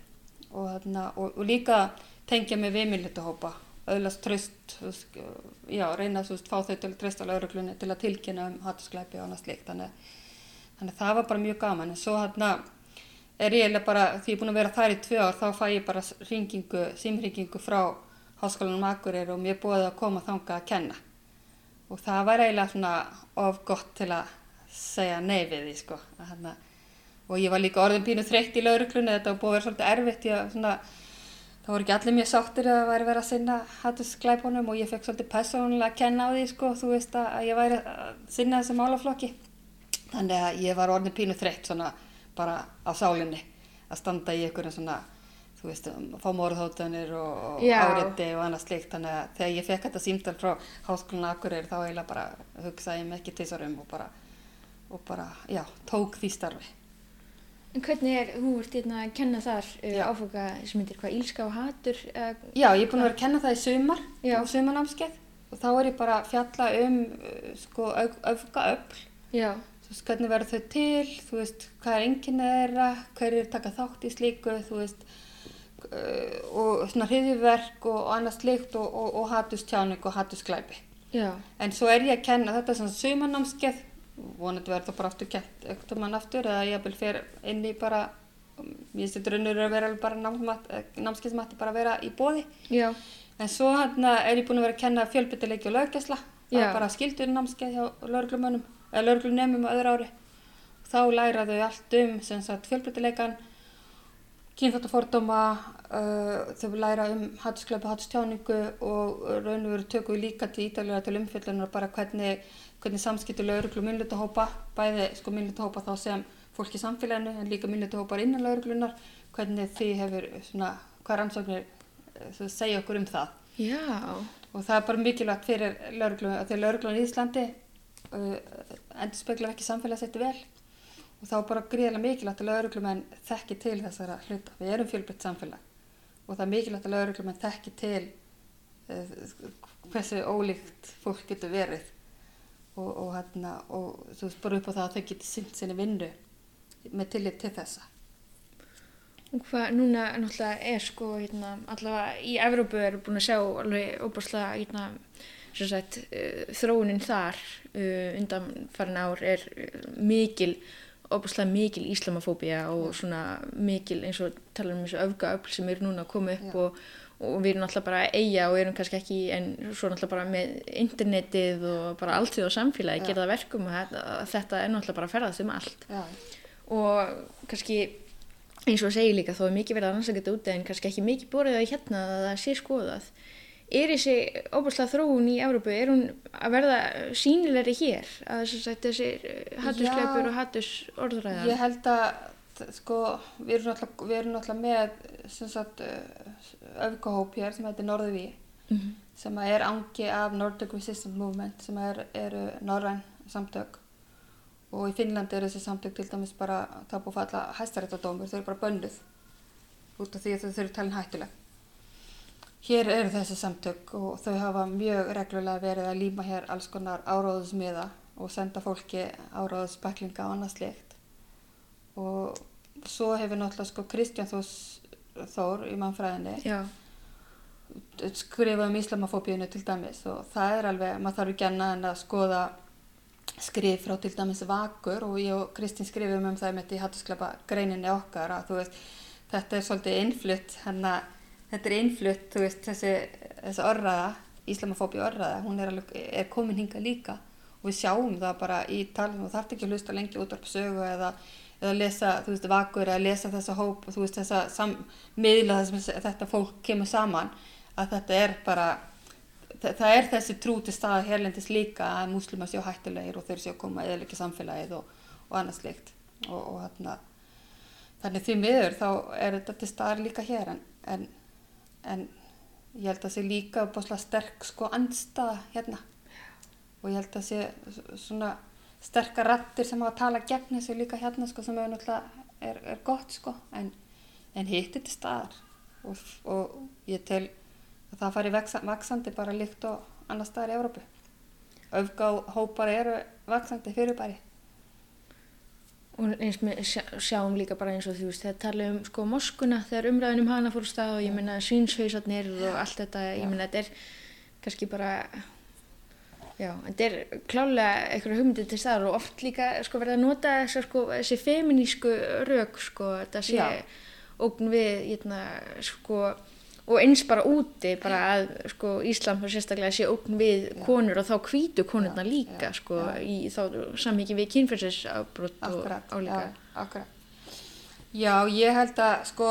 Og, þarna, og, og líka tengja mig við minnlítahópa, öðlast tröst, þú veist, já, reyna veist, fá þau til að trösta á lauruglunni til að tilkynna um hattusklæpi og annað slíkt, þannig, þannig að það var bara mjög gaman, en svo þarna er ég eiginlega bara, því ég er búin að vera þar í tvö ár, þá fæ ég bara ringingu, símringingu frá Háskólanum Akureyri og mér búið að koma þanga að kenna. Og það var eiginlega svona of gott til að segja nei við því sko Þannig, og ég var líka orðin pínu þreytt í lauruglunni þetta var búið að vera svolítið erfitt ég, svona, það voru ekki allir mjög sáttir að væri verið að sinna hattusklæpunum og ég fekk svolítið persónulega að kenna á því sko þú veist að ég væri að sinna þessu málaflokki þannig að ég var orðin pínu þreytt svona bara á sálinni að standa í einhverjum svona þú veist, um, fá morðhóttanir og, og Já. áreiti og annað slíkt þannig að þegar ég fekk þetta símtal frá háskólinu Akureyri þá eiginlega bara hugsaði ég mig ekki tvisarum og bara, og bara, já, tók því starfi En hvernig er, þú ert hérna að kenna þar uh, áfoka sem heitir hvað, ílska og hatur? Uh, Já, ég er búin að vera að kenna það í sumar Já. og sumarnámskeið og þá er ég bara að fjalla um uh, sko öfgaöfl já, þú veist, hvernig verður þau til, þú veist, hvað er enginni þeirra, hverjir taka þátt í slíku, þú veist, uh, og svona hriðjuverk og, annað slíkt og, og, og hatustjáning og hatusklæpi. já, En svo er ég að kenna þetta svona sumarnámskeið, vonandi verður það bara aftur kent ekkert mann aftur eða ég vil fer inn í bara, ég setur unnur að vera bara eh, námskeið sem ætti bara að vera í bóði. já, En svo hérna er ég búin að vera að kenna fjölbyttileiki og er bara skildur námskeið hjá lauruglumönnum, eða lauruglunemum á öðru ári. Þá læra þau allt um fjölbyttileikan, kynþáttafordóma, uh, þau læra um hattusklöpu, hattustjáningu og raun og veru tökum við líka til ítalega til umfjöllunar bara hvernig, hvernig samskipti lauruglu minnlutahópa, bæði sko minnlutahópa þá sem fólk í samfélaginu en líka minnutahópar innan lauruglunar hvernig því hefur svona hvað rannsóknir eh, þú segja okkur um það Já, og það er bara mikilvægt fyrir lauruglu að því lauruglan í Íslandi endur speklar ekki samfélagsætti vel. Og þá er bara gríðilega mikilvægt að lauruglumenn þekki til þessara hluta. Við erum fjölbreytt samfélag. Og það er mikilvægt að lauruglumenn þekki til uh, hversu ólíkt fólk getur verið. Og, og, hérna, og þú veist bara upp á það að þau getur sint sinni vinnu með tillit til þessa. Og hvað núna náttúrulega er sko, hérna, allavega í Evrópu er búin að sjá alveg óbúrslega, hérna, sagt, uh, þróunin þar uh, undan farin ár er uh, mikil, óbúrslega mikil íslamafóbía og svona mikil eins og tala um þessu öfgaöfl sem eru núna að koma upp Já. og, og við erum náttúrulega bara að eiga og erum kannski ekki, en svo náttúrulega bara með internetið og bara allt því á samfélagi Já. gera það verkum að þetta, er náttúrulega bara að ferðast um allt Já, og kannski eins og að segja líka þó er mikið verið að rannsaka þetta úti en kannski ekki mikið borðið á hérna að það sé skoðað er þessi óbúrslega þróun í Európu er hún að verða sínilegri hér að þess að þessi hattuskleipur Já. og hattus orðræða Ég held að sko, við erum náttúrulega, við erum náttúrulega með sem sagt, uh, öfgahóp hér sem heitir Norðuví Mhm. sem að er angi af Nordic Resistance Movement sem er, eru norræn samtök og í Finnlandi eru þessi samtök til dæmis bara það er búið að falla hæstaréttadómur, þau eru bara bönnuð út af því að þau eru talin hættuleg. Hér eru þessi samtök og þau hafa mjög reglulega verið að líma hér alls konar áráðusmiða og senda fólki áráðusbæklinga og annað slikt. Og svo hefur náttúrulega sko Kristján Þós, Þór í mannfræðinni Já, skrifað um islamafóbíunu til dæmis og það er alveg, maður þarf ekki annað en að skoða skrif frá til dæmis vakur og ég og Kristín skrifum um það með í hattusklepa greininni okkar að þú veist, þetta er svolítið innflutt hérna, þetta er innflutt þú veist, þessi, þessi orraða islamafóbíu orraða, hún er, alveg, er komin hinga líka. Og við sjáum það bara í talum og þarf ekki að hlusta lengi út af sögu eða eða lesa, þú veist, vakur eða lesa þessa hóp og þú veist, þessa sam, miðla þessum þetta fólk kemur saman að þetta er bara það, er þessi trú til staða hérlendis líka að múslima séu hættulegir og þeir séu að koma eða ekki samfélagið og, og annað slikt og, og þarna þannig því miður þá er þetta til staðar líka hér en, en, en ég held að sé líka bóðslega sterk sko andstaða hérna. Og ég held að sé svona sterkar rattir sem hafa að tala gegn þessu líka hérna sko sem er er, gott sko. En, en hitt er til staðar. Og, og ég tel að það fari vaksa, vaksandi bara líkt og annar staðar í Európu öfgá hópar eru vaksandi fyrirbæri og eins með sjá, sjáum líka bara eins og þú veist þegar tala um sko moskuna þegar umræðin um hana fór stað og ég meina svínshausarnir og allt þetta, ég meina þetta er kannski bara já, þetta er klálega einhverja hugmyndir til staðar og oft líka sko verða að nota þessa sko þessi feminísku rök sko þetta sé ógn við hérna sko og eins bara úti bara að sko Íslam þá sérstaklega sé ógn við konur og þá hvítu konurna Já, líka já, sko já. í þá samhengi við kynferðisafbrot og já, akkurat. Já, ég held að, sko,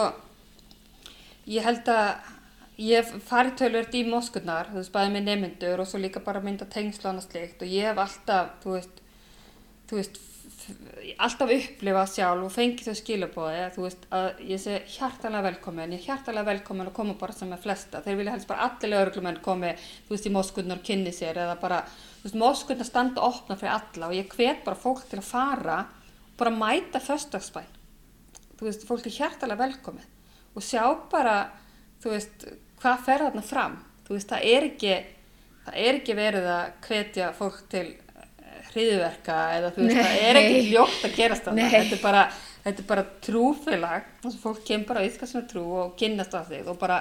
ég held að ég fari tölvört í moskunar, þú veist, bæði með nemyndur og svo líka bara mynda tengslu annað slikt og ég hef alltaf, þú veist, þú veist, alltaf upplifað sjálf og fengið þau skilabóði að þú veist að ég sé hjartalega velkomin, ég er hjartalega velkomin að koma bara sem með flesta, þeir vilja helst bara allir örglumenn komi, þú veist, í moskunar og kynni sér eða bara, þú veist, moskunar standa opna fyrir alla og ég hvet bara fólk til að fara og bara mæta föstagsbæn, þú veist, fólk er hjartalega velkomið og sjá bara, þú veist, hvað fer þarna fram, þú veist, það er ekki, það er ekki verið að hvetja fólk til hriðverka eða þú veist, Nei. það er ekki ljótt að gerast þarna, Nei. þetta er bara, þetta er bara trúfélag, þess að fólk kemur bara að ytka svona trú og kynnast á þig og bara,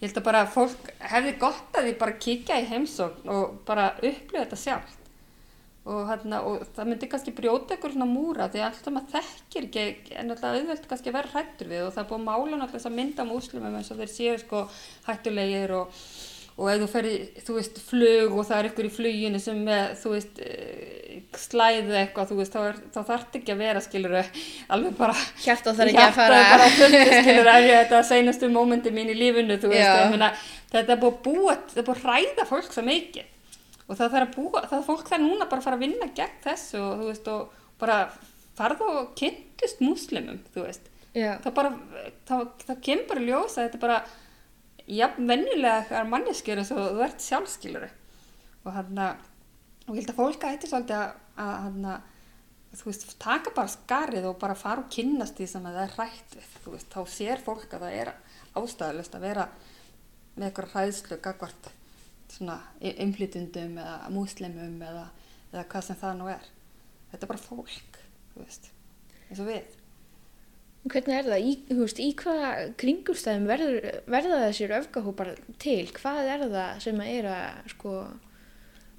ég held að bara fólk hefði gott að því bara kíkja í heimsókn og bara upplifa þetta sjálft og, hérna, og það myndi kannski brjóta ykkur svona múra því alltaf maður þekkir ekki en alltaf auðvelt kannski að vera hrættur við og það er búið að mála náttúrulega þess að mynda múslimum eins og þeir séu sko hættulegir og, og ef þú ferði, þú veist, flug og það er ykkur í fluginu sem með, þú veist, eh, slæðu eitthvað, þú veist, þá, er, þá þarf ekki að vera, skilur alveg bara Hjartað þarf ekki að fara er bara fullt, skilur ef ég þetta seinustu mómenti mín í lífinu, þú veist, ég meina, þetta er búið að búa, þetta er búið að hræða fólk svo mikið. Og það þarf að búa, það fólk þarf núna bara að fara að vinna gegn þessu og þú veist, og bara farðu og kynntist múslimum, þú veist. Já, Það bara, það, það kemur bara ljós að þetta er bara, já, venjulega manneskjur eins og þú ert sjálfskiluru. Og hann að, og ég held að fólk svolítið að, að hann að, þú veist, taka bara skarið og bara fara og kynnast því sem það er rætt við, þú veist, þá sér fólk að það er ástæðalust að vera með eitthvað hræðslu gagvart svona umflytundum eða múslimum eða, eða hvað sem það nú er. Þetta er bara fólk, þú veist, eins og við. Hvernig er það? Í, veist, í hvaða kringumstæðum verður, verða þessir öfgahópar til? Hvað er það sem er að, sko,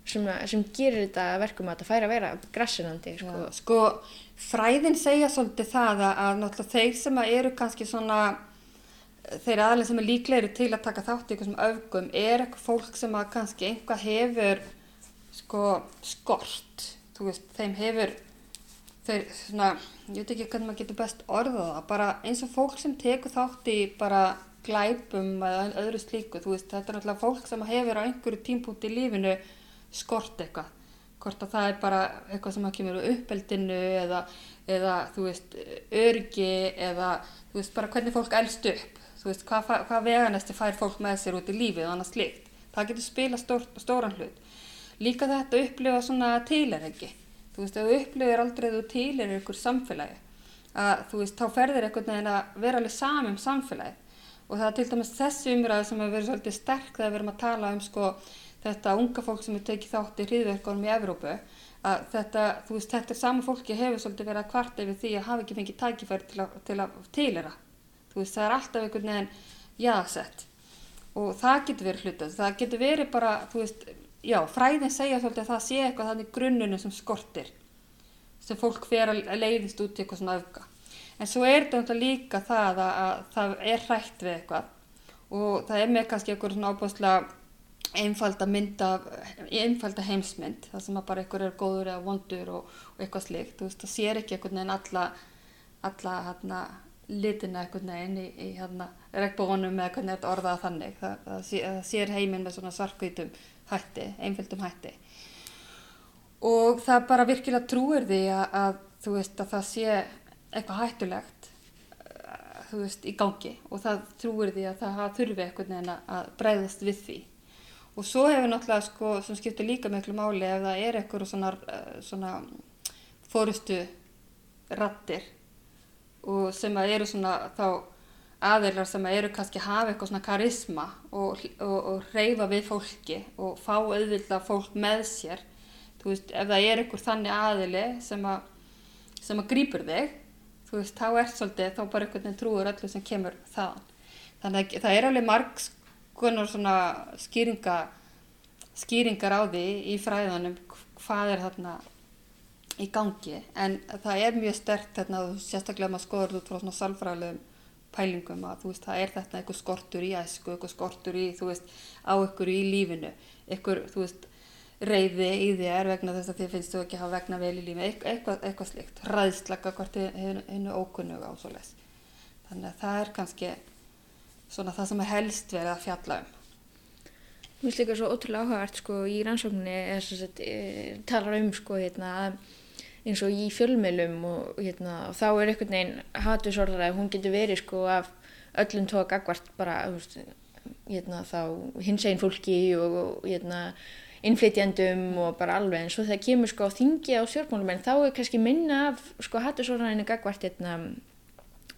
sem, að, sem gerir þetta verkum að þetta færi að vera grassinandi, sko? Já, sko, fræðin segja svolítið það að, þeir sem eru kannski svona, þeir aðlega sem er líklegri til að taka þátt í eitthvað sem öfgum er eitthvað fólk sem að kannski einhvað hefur sko skort, þú veist, þeim hefur þeir svona, ég veit ekki hvernig maður getur best orðað bara eins og fólk sem tekur þátt í bara glæpum eða öðru slíku, þú veist, þetta er náttúrulega fólk sem hefur á einhverju tímpúti í lífinu skort eitthvað, hvort að það er bara eitthvað sem að kemur úr uppeldinu eða, eða þú veist, örgi eða þú veist, bara hvernig fólk elst upp, þú veist, hvað, hvað veganesti fær fólk með sér út í lífið og annað slíkt, það getur spila stór, stóran hlut. Líka þetta upplifa svona tilæringi, þú veist, ef þú upplifir aldrei þú tilærir ykkur samfélagi, að þú veist, þá ferðir einhvern veginn að vera alveg sami um samfélagið. Og það er til dæmis þessi umræði sem hefur verið svolítið sterk þegar við erum að tala um sko þetta unga fólk sem er tekið þátt í hriðverkunum í Evrópu að þetta, þú veist, þetta er sama fólki hefur svolítið verið að kvarta yfir því að hafa ekki fengið tækifæri til að, til að tilera þú veist, það er alltaf einhvern veginn jaðsett og það getur verið hlutað, það getur verið bara þú veist, já, fræðin segja svolítið að það sé eitthvað þannig grunnunu sem skortir sem fólk fer að leiðist út í eitthvað svona öfga. En svo er þetta líka það að, að það er hrætt við eitthvað. Og það er með kannski eitthvað svona ábúðslega einfalda mynda, einfalda heimsmynd það sem að bara eitthvað er góður eða vondur og, og eitthvað slíkt, þú veist, það sér ekki eitthvað neginn alla, alla hérna, litina eitthvað neginn í, í hérna, regnbónum eða hvernig þetta orðaða þannig, það, það, það sér heiminn með svona svarkvítum hætti, einföldum hætti. Og það bara virkilega trúir því að, að þú veist að það sé eitthvað hættulegt uh, þú veist í gangi. Og það trúir því að það þurfi eitthvað neina að breyðast við því. Og svo hefur náttúrulega sko sem skiptir líka miklu máli ef það er eitthvað svona, uh, svona fórustu rattir og sem að eru svona þá aðeinar sem eru kannski að hafa eitthvað svona karisma og, og, og reyfa við fólki og fá auðvitað fólk með sér þú veist, ef það er einhver þannig aðili sem að, sem að grípur þig, þú veist, þá er svolítið, þá bara einhvern veginn trúur öllu sem kemur þaðan. Þannig að það er alveg margs konar svona skýringa, skýringar á því í fræðanum hvað er þarna í gangi, en það er mjög stert þarna, sérstaklega maður skoður út frá svona salfræðilegum pælingum að þú veist, það er þetta eitthvað skortur í æsku, eitthvað skortur í, þú veist, á ykkur í lífinu, ykkur, þú veist, reyði í þér vegna þess að þið finnst þú ekki að hafa vegna vel í lífi Eit, eitthvað, eitthvað slikt, ræðslaka hvort hennu ókunnuga og svo les þannig að það er kannski svona það sem er helst verið að fjalla um. Mér finnst líka svo ótrúlega áhugavert sko í rannsókninni er sem sagt, e, talar um sko hérna eins og í fjölmiðlum og hérna og þá er einhvern veginn hatursorðaræði, hún getur verið sko af öllum tóa gagvart bara hérna þá hins einn fólki og, og hérna innflytjandum og bara alveg. En svo þegar kemur sko á þingi á stjórnmálumenn þá er kannski minna af sko hatursorðaræðinu gagvart hérna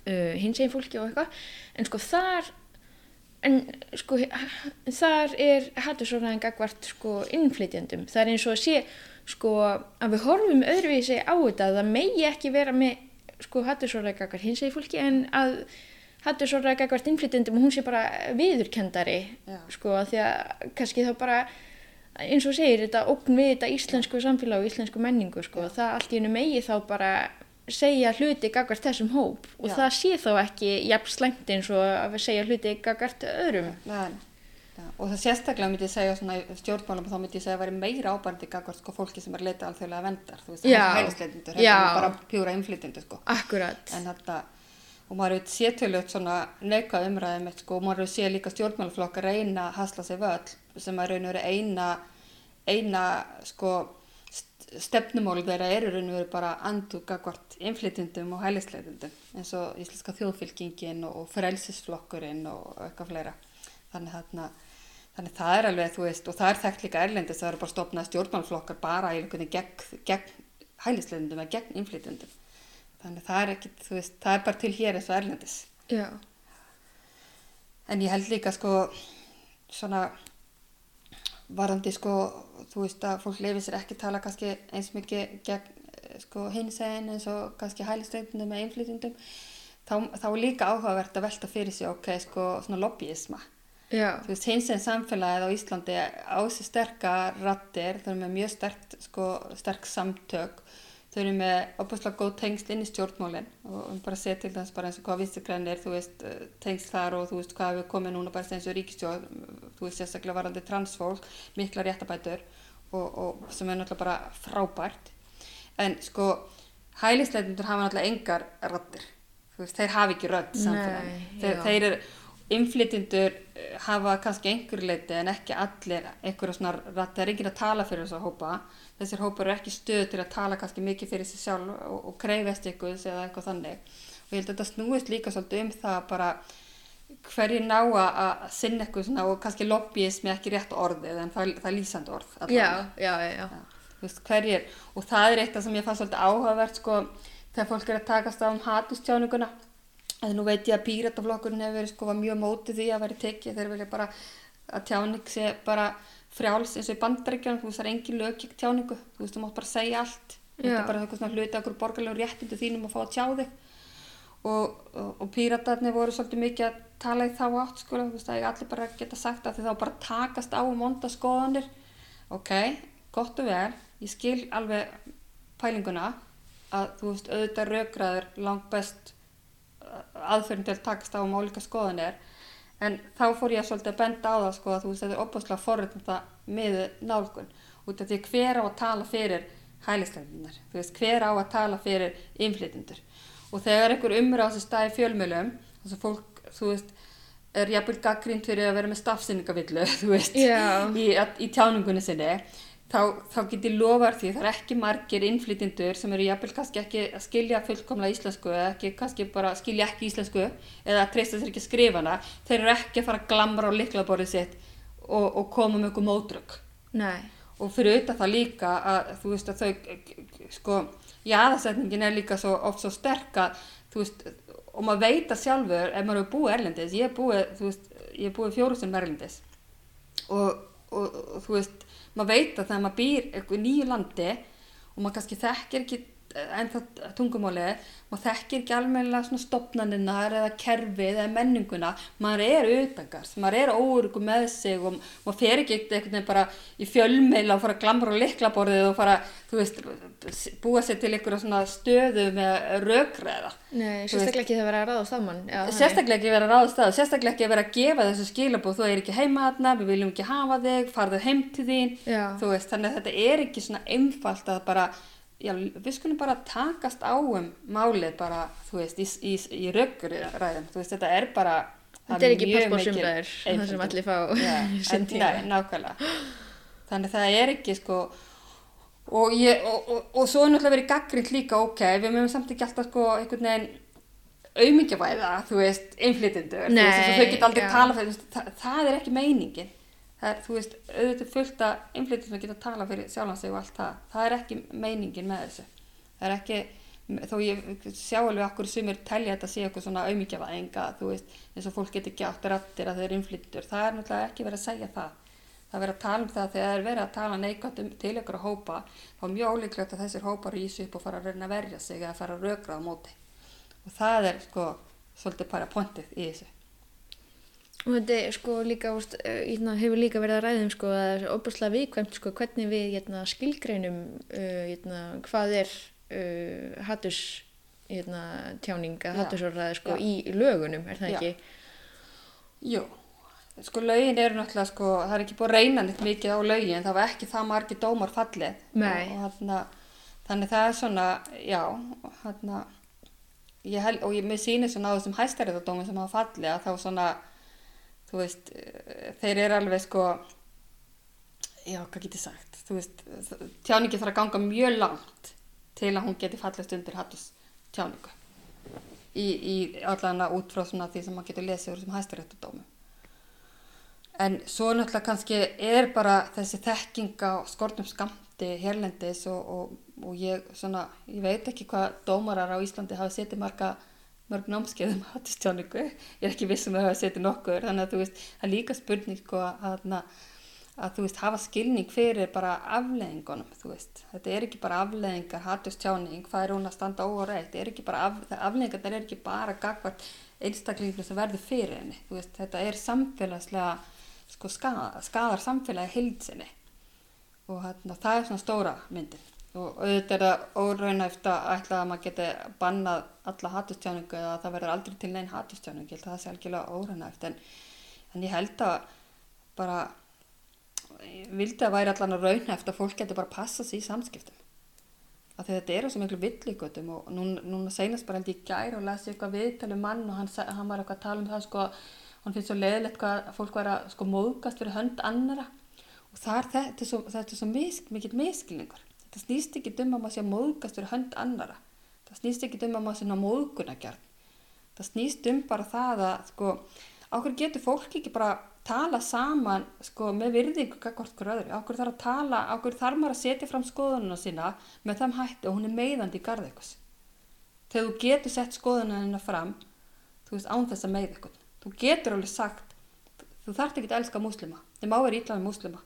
uh, hins einn fólki og eitthvað. En sko þar en sko þar er hattursóraðin gagvart sko innflytjandum það er eins og að sé sko að við horfum öðruvísi á þetta að það megi ekki vera með sko hattursóraðin gagvart hins eginn fólki en að hattursóraðin gagvart innflytjandum hún sé bara viðurkendari Já. sko að því að kannski þá bara eins og segir þetta ógn við þetta íslensku samfélag og íslensku menningu sko það allt í hennu megi þá bara segja hluti gagvart þessum hóp og Já. það sé þá ekki jafn slæmt eins og að við segja hluti gagvart öðrum Men, ja, og það sérstaklega myndi ég segja svona í stjórnmálum þá myndi ég segja að væri meira ábærandi gagvart sko fólki sem er leita alþjóðlega vendar þú veist, Já. hælisleitindur, Já. þetta er bara pjúra innflytjendur sko Akkurat en þetta og maður hefur séð tölvöld svona neikað umræðum sko og maður hefur séð líka stjórnmálaflokka reyna að hasla sig völl sem að raun og veru eina eina sko stefnumál þeirra eru raun og veru bara anduga hvort innflytjundum og hælisleitundum eins og Íslenska þjóðfylkingin og, frelsisflokkurinn og eitthvað fleira þannig þarna Þannig það er alveg, þú veist, og það er þekkt líka erlendis, það eru bara stopnað stjórnmálflokkar bara í einhvern veginn gegn, hælisleitundum eða gegn innflytjundum. Þannig það er ekki, þú veist, það er bara til hér eins og erlendis. Já. En ég held líka sko svona varandi sko, þú veist að fólk leifir sér ekki tala kannski eins mikið gegn eh, sko hinsegin eins og kannski hælisleitundum eða innflytjundum. Þá, þá er líka áhugavert að velta fyrir sig, ok, sko svona lobbyisma. Þú veist, hins en samfélagið á Íslandi á þessi sterka rattir, þau eru með mjög sterk, sko, sterk samtök, þau eru með opaslega góð tengsl inn í stjórnmálinn og bara að segja til þess bara eins og hvað vinstigræn þú veist, eh, tengsl þar og þú veist hvað við komið núna bara eins og ríkistjórn, þú veist, sérstaklega varandi transfólk, mikla réttabætur og, og sem er náttúrulega bara frábært. En sko, hælisleitundur hafa náttúrulega engar rattir, þú veist, þeir hafa ekki rödd samfélagið. Nei, Þeir, þeir eru, innflytjendur eh, hafa kannski einhverju leiti en ekki allir einhverju svona það er enginn að tala fyrir þess að hópa. Þessir hópar eru ekki stöð til að tala kannski mikið fyrir sig sjálf og, og kreifast ykkur eða eitthvað þannig. Og ég held að þetta snúist líka svolítið um það bara hverju ná að sinna eitthvað svona og kannski lobbyismi ekki rétt orðið en það, það er lýsandi orð Já, já, já, já. Veist, hverjir, og það er eitthvað sem ég fannst svolítið áhugavert sko, þegar fólk er að takast á um hatustjáninguna að nú veit ég að pírataflokkurinn hefur verið sko mjög mótið því að veri tekið. Þeir vilja bara að tjáning sé bara frjáls eins og í bandaríkjunum. Þú veist það er engin lög gegn tjáningu. Þú veist þú mátt bara segja allt. Þetta er bara eitthvað svona hluti okkur borgarlegu réttindu þínum að fá að tjá þig. Og, og, og píratarnir voru svolítið mikið að tala í þá átt sko, þú veist að ég allir bara geta sagt að því þá bara takast á um vonda skoðanir. Ok, gott og vel. Ég skil alveg pælinguna að þú veist auðvitað rökraður langt best aðferðin til takast á um ólíka skoðanir en þá fór ég svolítið að benda á það sko að þú veist þetta er opaslega forröndum miðu nálgun út af því hver á að tala fyrir hælisleitinnar, þú veist hver á að tala fyrir innflytindur og þegar einhver umur á þessu staði fjölmjölum þess að fólk, þú veist er jafnvel gaggrínt fyrir að vera með stafsynningavillu, þú veist, Já. í, í tjáningunni sinni, þá, þá get ég lofar því það er ekki margir innflytjendur sem eru jafnvel kannski ekki að skilja fullkomlega íslensku eða ekki kannski bara skilja ekki íslensku eða treysta sér ekki að skrifa hana, þeir eru ekki að fara að glamra á liklaborðið sitt og, og koma með mótrögg Nei. og fyrir auðvitað það líka að þú veist að þau sko, jáðarsetningin er líka svo, oft svo sterk að þú veist, og maður veit að sjálfur ef maður hefur búið erlendis, ég hef búið þú veist, ég hef búið fjórustum erlendis. Og, og, og þú veist maður veit að þegar maður býr í nýju landi og maður kannski þekkir ekki en það tungumálið maður þekkir ekki almennilega svona stopnaninnar eða kerfið eða menninguna. Maður er utangars, maður er óurugu með sig og maður fer ekki einhvern veginn bara í fjölmeila og fara að glamra á liklaborðið og fara, þú veist búa sér til einhverja svona stöðu með rökræða. Nei, sérstaklega ekki það vera að ráða saman. Já, sérstaklega ekki vera ráðast að sérstaklega ekki vera að gefa þessu skilabóð þú er ekki heima þarna, við viljum ekki hafa þig farðu heim til þín. Veist, þannig að þetta er ekki svona einfalt að bara, já, við skulum bara takast á um málið bara, þú veist, í, í, í rökkuræðum þú veist, þetta er bara Þetta er ekki mikil það sem allir fá en, nei, nákvæmlega. Þannig að það er ekki sko og, ég, og, og, og svo er náttúrulega verið gaggrind líka ok, við mögum samt ekki alltaf sko einhvern veginn auðmyggjavæða, þú veist, að þau geta aldrei já. tala það, það er ekki meiningin, það er, þú veist, auðvitað fullt að innflytjendur sem geta tala fyrir sjálfan sig og allt það, það er ekki meiningin með þessu, það er ekki, þó ég sjá alveg okkur sumir telja þetta sé eitthvað svona auðmyggjavæðinga, þú veist, eins og fólk getur ekki átt rættir að þau eru innflytjendur, það er náttúrulega ekki verið að segja það, það er verið að tala um það þegar það er verið að tala neikvæmt um til ykkur hópa, þá er mjög ólíklegt að þessir hópar rýsu upp og fara að að verja sig eða fara að rökra á móti. Og það er sko svolítið bara pointið í þessu Og þetta er sko líka, úst, hérna, hefur líka verið að ræðum sko að það er óbúslega viðkvæmt sko hvernig við hérna, skilgreinum uh, hérna, hvað er uh, hattus hérna, tjáning að Já. hattusorðaði sko Já. í lögunum, er það Já. ekki? Jú, sko lögin eru náttúrulega sko, það er ekki búið að reyna neitt mikið á lögin, það var ekki það margir dómar fallið og, og þannig það er svona, já, ég held, og ég, mér sýnir svona á þessum hæstæriðardómi sem hafa fallið að þá svona, þú veist, eh, þeir eru alveg sko, já, hvað get ég sagt, þú veist, tjáningi þarf að ganga mjög langt til að hún geti fallist undir hattus tjáningu í, í allan að út frá svona því sem maður getur lesið úr þessum hæstaréttudómu. En svo náttúrulega kannski er bara þessi þekking á skortum skamti hérlendis og, og, og ég, svona, ég veit ekki hvað dómarar á Íslandi hafa setið marga mörg námskeiðum hattistjáningu, ég er ekki vissum að hafa setið nokkur, þannig að þú veist, það er líka spurning sko að, að, að þú veist, hafa skilning fyrir bara afleðingunum, þú veist, þetta er ekki bara afleðingar, hattistjáning, hvað er hún að standa óreitt, þetta er ekki bara, af, afleðingar þetta er ekki bara gagvart einstaklingu sem verður fyrir henni, þú veist, þetta er samfélagslega, sko, skadar, skadar samfélagi hildsinni og hérna, það er svona stóra myndin og auðvitað er það óraunæft að ætla að maður geti bannað alla hatustjáningu eða að það verður aldrei til neinn hatustjáningu, ég held að það sé algjörlega óraunæft en, en ég held að bara vildi að væri allan að raunæft að fólk geti bara passa sér í samskiptum. Af því þetta eru svo miklu villíkutum og núna, núna seinast bara held ég gæri og lasi eitthvað viðtalið mann og hann, hann var eitthvað að tala um það sko, hann finnst svo leðilegt hvað fólk var að sko móðgast fyrir hönd annara og það er þetta, er svo, svo misk, mikill miskilningur það snýst ekki um að maður sé að móðgast fyrir hönd annara það snýst ekki um að maður sé að móðguna gerð það snýst um bara það að sko, áhver getur fólk ekki bara tala saman sko, með virðingu hvort hver öðru, áhver þarf að tala áhver þarf maður að setja fram skoðununa sína með þeim hætti og hún er meiðandi í garð eitthvað þegar þú getur sett skoðununa fram þú veist án þess að meið eitthvað þú getur alveg sagt þú þarf ekki að elska múslima. Þið má vera ítlaði múslima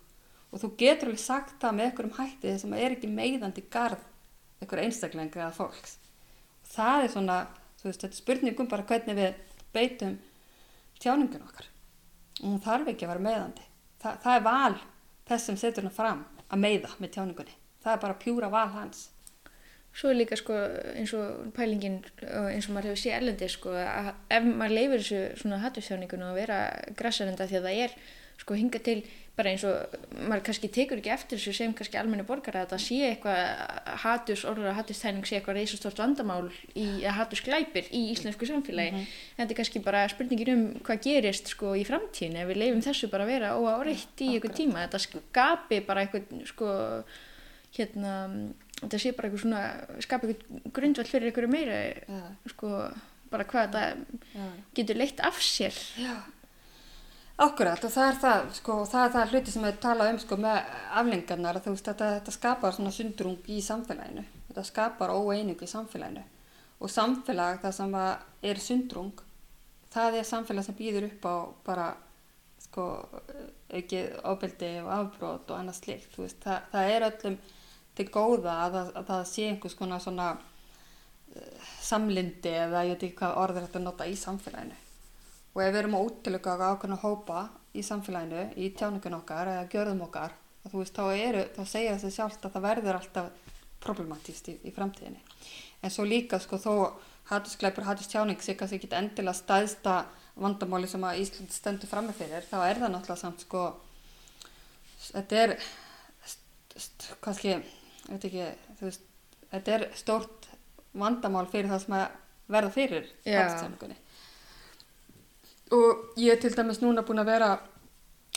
og þú getur alveg sagt það með einhverjum hætti sem er ekki meiðandi garð einhver einstaklega eða fólks. Og það er svona, þú veist, þetta er spurningum bara hvernig við beitum tjáningun okkar. Og hún þarf ekki að vera meiðandi. Þa, það er val þess sem setur hana fram að meiða með tjáningunni. Það er bara pjúra val hans. Svo er líka sko eins og pælingin eins og maður hefur séð erlendi sko að ef maður leifir þessu svona hattustjáningun og vera græsarenda því að það er sko hinga til bara eins og maður kannski tekur ekki eftir þessu sem kannski almenni borgar að það sé eitthvað hatus orður að hatustæning sé eitthvað reysastort vandamál í að hatus glæpir í íslensku samfélagi mm -hmm. en þetta er kannski bara spurningin um hvað gerist sko í framtíðin ef við leifum þessu bara að vera óáreitt í eitthvað tíma þetta skapi bara eitthvað sko hérna þetta sé bara eitthvað svona skapi eitthvað grundvall fyrir eitthvað meira ja. sko bara hvað þetta ja. getur leitt af sér Já Akkurat og það er það, sko, það er það hluti sem við tala um sko með aflengarnar að þú veist að þetta skapar svona sundrung í samfélaginu, þetta skapar óeiningu í samfélaginu. Og samfélag það sem er sundrung, það er samfélag sem býður upp á bara sko aukið ábyldi og afbrót og annað slikt, þú veist, það, það er öllum til góða að, að, að það sé einhvers konar svona uh, samlindi eða ég veit ekki hvað orður þetta nota í samfélaginu og ef við erum að útiluga ákveðna hópa í samfélaginu, í tjáningun okkar eða gjörðum okkar, veist, þá, eru, þá segja þessi sjálft að það verður alltaf problematíst í, í framtíðinni. En svo líka sko þó hattuskleipur, hattustjáning sé kannski ekki endilega staðsta vandamáli sem að Ísland stendur fram með fyrir, þá er það náttúrulega samt sko þetta er kannski, ég veit ekki veist, þetta er stórt vandamál fyrir það sem að verða fyrir hattustjáningunni og ég er til dæmis núna búin að vera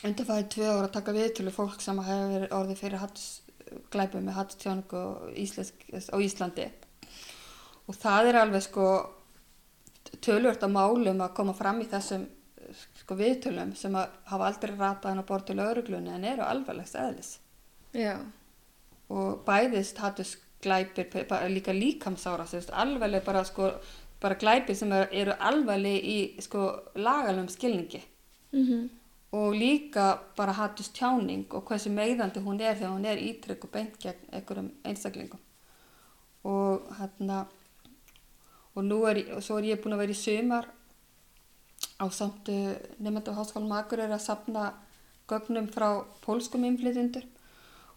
undanfæðið tvö ára að taka við til fólk sem hefur orðið fyrir hattsglæpu með hattstjónugu á Íslandi og það er alveg sko tölvört að málum að koma fram í þessum sko viðtölum sem að hafa aldrei ratað hann að borða til lauruglunni en eru alvarlegst eðlis Já. og bæðist hattusglæpir líka líkamsára alveg bara sko bara glæpi sem eru alvarleg í sko lagalum skilningi. Mm -hmm. og líka bara hattust tjáning og hversu meiðandi hún er þegar hún er ítrygg og beint gegn einhverjum einstaklingum. Og hérna og nú er, og svo er ég búin að vera í sömar á samt nefndu háskálum Akur er að sapna gögnum frá pólskum inflytundur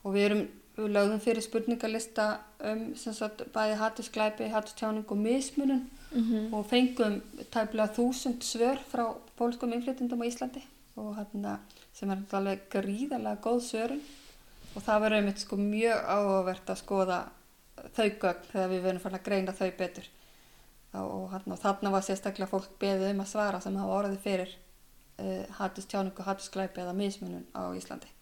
og við erum við lögðum fyrir spurningalista um sagt, bæði hattusklæpi, hattustjáning og mismunum mm -hmm. og fengum tæmlega þúsund svör frá pólskum inflytundum á Íslandi. Og hérna sem er alveg gríðarlega góð svörun. Og það verður einmitt sko mjög áhugavert að skoða þau gögn þegar við verðum fann að greina þau betur. Og hérna þarna var sérstaklega fólk beðið um að svara sem hafa orðið fyrir uh, hatustjáningu, hatusklæpi eða mismunum á Íslandi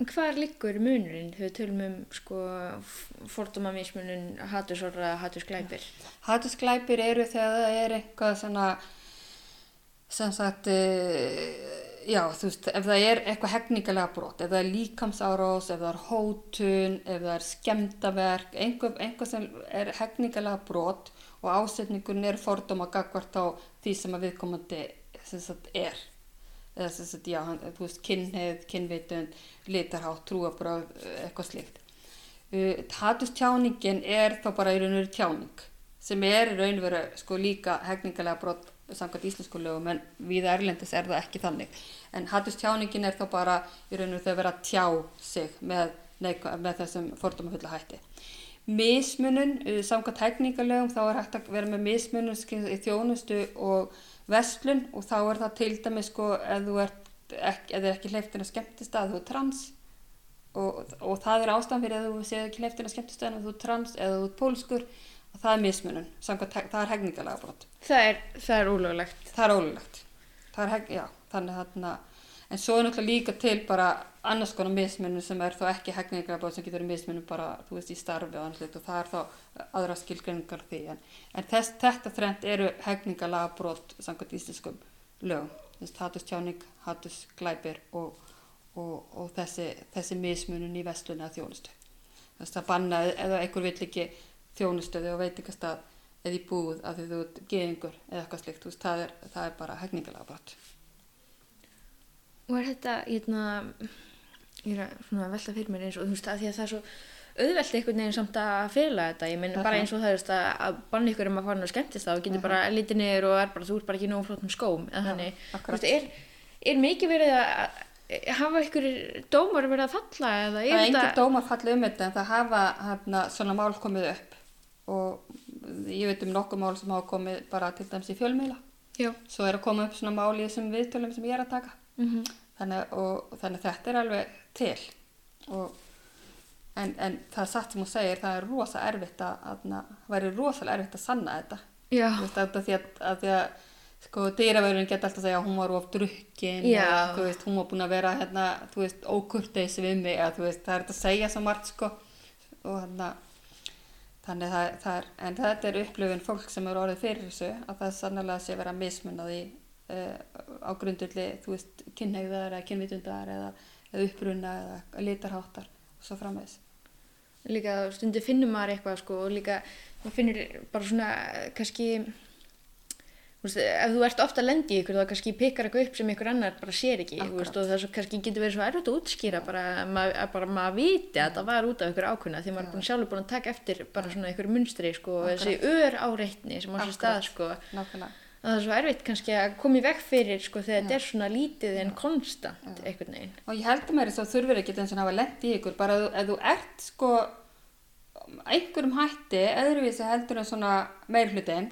Hvað liggur munurinn þegar við tölum um sko fordóma mismunun, hattusorra, hattusglæpir? Hattusglæpir eru þegar það er eitthvað svona sem sagt uh, já þú veist ef það er eitthvað hegningalega brot ef það er líkamsárós, ef það er hótun ef það er skemdaverk einhver, einhver sem er hegningalega brot og ásetningun er fordóma gagvart á því sem að viðkomandi sem sagt er eða sem sagt, já, hann, þú veist, kynneið, kynveitund, litarhátt, trúabráð, eitthvað slíkt. Uh, Hatustjáningin er þá bara í raun og veru tjáning sem er í raun og veru sko líka hegningalega brott samkvæmt íslensku lögum en við erlendis er það ekki þannig. En hatustjáningin er þá bara í raun og veru þau vera að tjá sig með, með þessum fordómafulla hætti. Mismunun, uh, samkvæmt hegningalögum þá er hægt að vera með mismunun í þjónustu og verslun og þá er það til dæmis sko ef þú ert ekki, ef er ekki hleyftin að skemmtist að þú er trans og, og það er ástæðan fyrir að þú séð ekki hleyftin að skemmtist að þú er trans eða þú er pólskur og það er mismunun, samkvæmt, það er hegningalega brot. Það er, það er ólöglegt. Það er ólöglegt. Það er heg, já, þannig þarna, en svo er náttúrulega líka til bara annars konar mismunum sem er þá ekki hegningalega brot sem getur mismunum bara, þú veist, í starfi og og það er þá aðra skilgringar því en, en þess, þetta þrend eru hegningalega brot samkvæmt íslenskum lögum, hatustjáning hatusglæpir og, og, og þessi, þessi mismunum í vestlunni að þjónustu. Þess að banna eða einhver vill ekki þjónustöði og veit ekki að eða í búð að þið þú geðingur eða eitthvað slikt, veist, það, er, það er bara hegningalega brot Og er þetta, hérna, ég er að velta fyrir mér eins og þú veist að því að það er svo auðvelt einhvern veginn samt að fyrla þetta, ég minn bara eins og það veist, að banna ykkur um að fara og skemmtist það og getur uh -huh. bara litið niður og er bara, þú ert bara ekki nóg flottum skóm eða þannig, þú veist, er, er mikið verið að hafa ykkur dómar verið að falla eða er? Það er engin dómar falla um þetta en það hafa hérna svona mál komið upp og ég veit um nokkuð mál sem hafa komið bara til dæms í fjölmiðla Já. svo er að koma upp svona mál í þessum viðtölum sem ég er að taka mm -hmm. þannig, og, þannig þetta er alveg til og, en, en það satt sem hún segir það er rosa erfitt að, að það væri rosalega erfitt að sanna þetta. Veist, að því að, að, því að sko dýravörðin geta alltaf að segja hún var of drukkin og veist, hún var búin að vera hérna, veist, ókurteis við mig eða, veist, það er þetta að segja svo margt sko. Og hérna þannig það, það er, en þetta er upplöfun fólk sem eru orðið fyrir þessu að það sannlega sé vera mismunnaði uh, á grundulli, þú veist, kynhegðar eða kynvitundar eða, eða uppbrunna eða litarháttar svo framvegs. Líka stundu finnum maður eitthvað sko og líka maður finnir bara svona kannski Veist, ef þú ert ofta að lendi í ykkur þá kannski pekar eitthvað upp sem ykkur annar bara sér ekki veist, og það svo, kannski getur verið svo erfitt að útskýra bara að mað, maður viti að það var út af ykkur ákveðna því maður er búin sjálfur búin að taka eftir bara svona ykkur munstri sko, þessi ör áreitni sem á þessi stað sko, það er svo erfitt kannski að koma í vekk fyrir sko, þegar þetta er svona lítið en konstant einhvern veginn. Og ég held að mér þess að þurfur ekki eins og hafa lendi í ykkur. Bara ef þú ert sko einhverjum hætti öðruvísi heldur en svona meirhlutin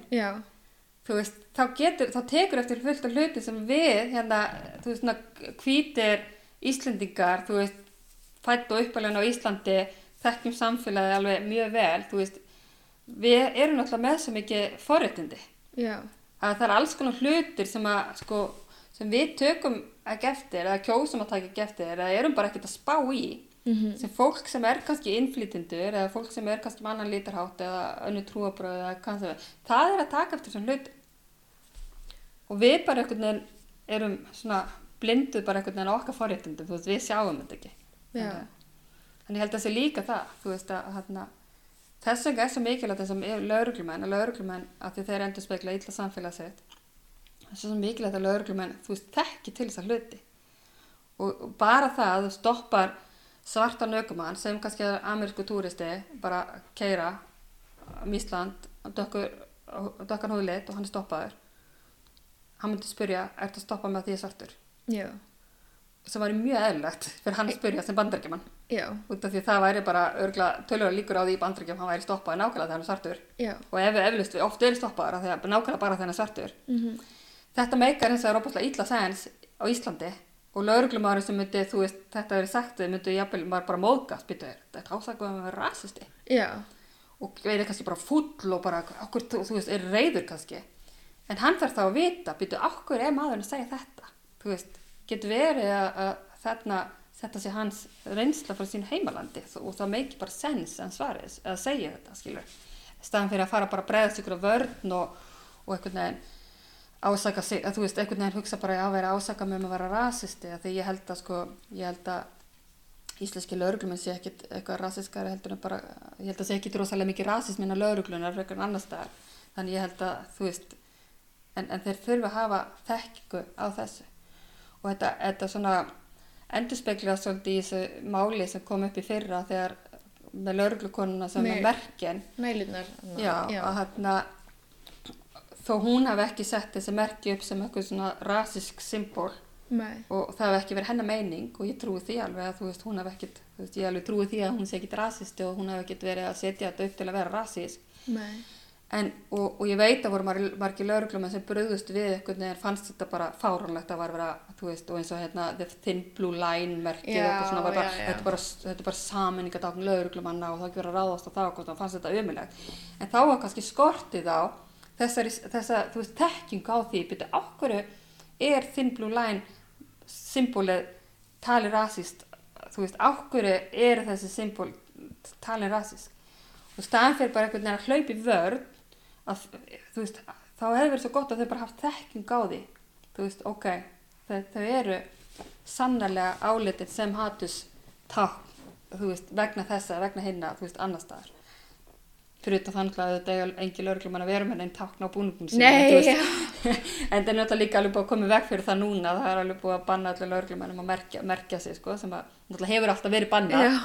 þú veist, þá getur, þá tekur eftir fullt af hluti sem við, hérna, þú veist, svona hvítir Íslendingar, þú veist, fætt og uppalega á Íslandi, þekkjum samfélagi alveg mjög vel, þú veist, við erum náttúrulega með svo mikið forréttindi. Já. Að það er alls konar hlutir sem að, sko, sem við tökum ekki eftir, eða kjósum að taka ekki eftir, eða erum bara ekkert að spá í, mm -hmm. sem fólk sem er kannski innflytindur, eða fólk sem er kannski með annan lítarhátt, eða önnu trúabröð, eða kannski, það er að taka eftir svona hluti og við bara einhvern veginn erum svona blinduð bara einhvern veginn á okkar forréttundum, þú veist, við sjáum þetta ekki. Þannig ég held að það sé líka það þú veist að hérna, þess vegna er svo mikilvægt þess að lauruglumenn að lauruglumenn að því þeir endur speikla illa samfélagsveit það er svo mikilvægt að lauruglumenn þú veist, þekki til þess að hluti og, og bara það að þú stoppar svarta nökumann sem kannski er amerísku túristi bara keira um Ísland dökkan húðleitt og hann er stoppaður hann myndi spyrja, ert að stoppa með því að svartur? Já. sem var mjög eðlilegt fyrir hann að spyrja sem bandarækjumann Já. út af því það væri bara örgla tölur líkur á því í bandarækjum hann væri stoppaði nákvæmlega þegar hann er svartur. Já. og ef við eflust við oft erum stoppaðar nákvæmlega bara þegar hann er svartur. Mm -hmm. þetta meikar eins og er óbúinlega ítla sæns á Íslandi. Og lauruglumari sem myndi, þú veist, þetta verið sagt þau myndi jafnvel bara móðgast býta þetta ásakaðum að vera rasisti? Og verið kannski bara full og bara okkur, þú, þú veist, er reyður kannski. En hann þarf þá að vita, byrju, okkur er maðurinn að segja þetta, þú veist, þetta sé hans reynsla frá sín heimalandi og það meiki bara sens en svaris að segja þetta, skilur staðan fyrir að fara bara að bregðast ykkur á vörn og, og einhvern veginn ásaka sig, að þú veist, einhvern veginn hugsa bara að vera ásaka með um að vera rasisti því ég held að sko, ég held að íslenski lauruglum sé ekkit eitthvað rasiskari heldur en bara, ég held að sé ekkit rosalega mikið rasismin að lauruglunar einhvern annar staðar, þannig ég held að þú veist, en, en þeir þurfa að hafa þekkingu á þessu. Og þetta, þetta svona endurspegla svolítið í þessu máli sem kom upp í fyrra þegar með lauruglukonuna sem er já, að hérna þó hún hafi ekki sett þessi merki upp sem eitthvað svona rasisk symbol Nei. og það hafi ekki verið hennar meining og ég trúi því alveg að þú veist hún hafi ekkit þú veist ég alveg trúi því að hún sé ekkit rasisti og hún hafi ekkit verið að setja þetta upp til að vera rasísk Nei. En og, og ég veit að voru margir, lauruglumenn sem bröðust við eitthvað neður fannst þetta bara fáránlegt að var vera veist og eins og hérna the thin blue line merkið og eitthvað svona bara, já, já. þetta er bara, bara saminningatákn lauruglumanna og það ekki verið að ráðast á það og það fannst þetta ömulegt en þá var kannski skortið á þessari, þessa, þú veist, tekking á því byrju, ákveru er thin blue line symbolið tali rasist þú veist, ákveru er þessi symbol tali rasist og staðan fyrir bara veginn að hlaupa í vörn að, þú veist, þá hefur verið svo gott að þau bara haft þekking á því. Þú veist, ok, þau, þau eru sannarlega álitið sem hatus takk, þú veist, vegna þessa, vegna hinna, þú veist, annar staðar. Fyrir utan þannig að þetta er engin lögreglumann að vera með einn takna á búningum sínum, Nei, veist. en það er náttúrulega líka alveg búið að koma veg fyrir það núna það er alveg búið að banna allir lögreglumannum að merkja, merkja sig sko, sem að náttúrulega hefur alltaf verið bannað.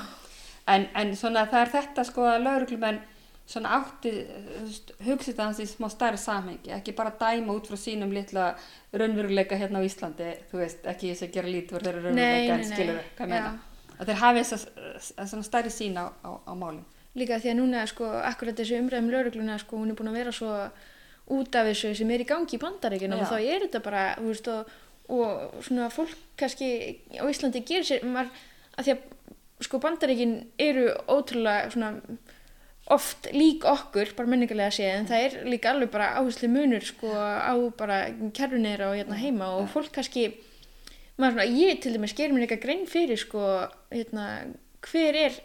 En, en svona það er þetta sko að lauruglumenn svona átti veist, hugsið það hans í smá stærri samhengi ekki bara dæma út frá sínum litla raunveruleika hérna á Íslandi þú veist, ekki þess að gera fyrir þeirra raunveruleika en skilur við, hvað meina? Að þeir hafi þess að svona stærri sín á, á, á málum Líka því að núna, sko, akkurat þessi umræðum laurugluna, sko, hún er búin að vera svo út af þessu sem er í gangi í bandaríkjunum Já. og þá er þetta bara, þú veist, og, og svona fólk kannski á Íslandi gerir sér, maður, að því að, sko, bandaríkin eru ótrúlega svona oft lík okkur, bara menningarlega séð, en það er líka alveg bara áherslu munur, sko, á bara kerfunir og hérna heima og fólk kannski, maður svona, ég til dæmis gerir mér eitthvað grein fyrir, sko, hérna, hver er,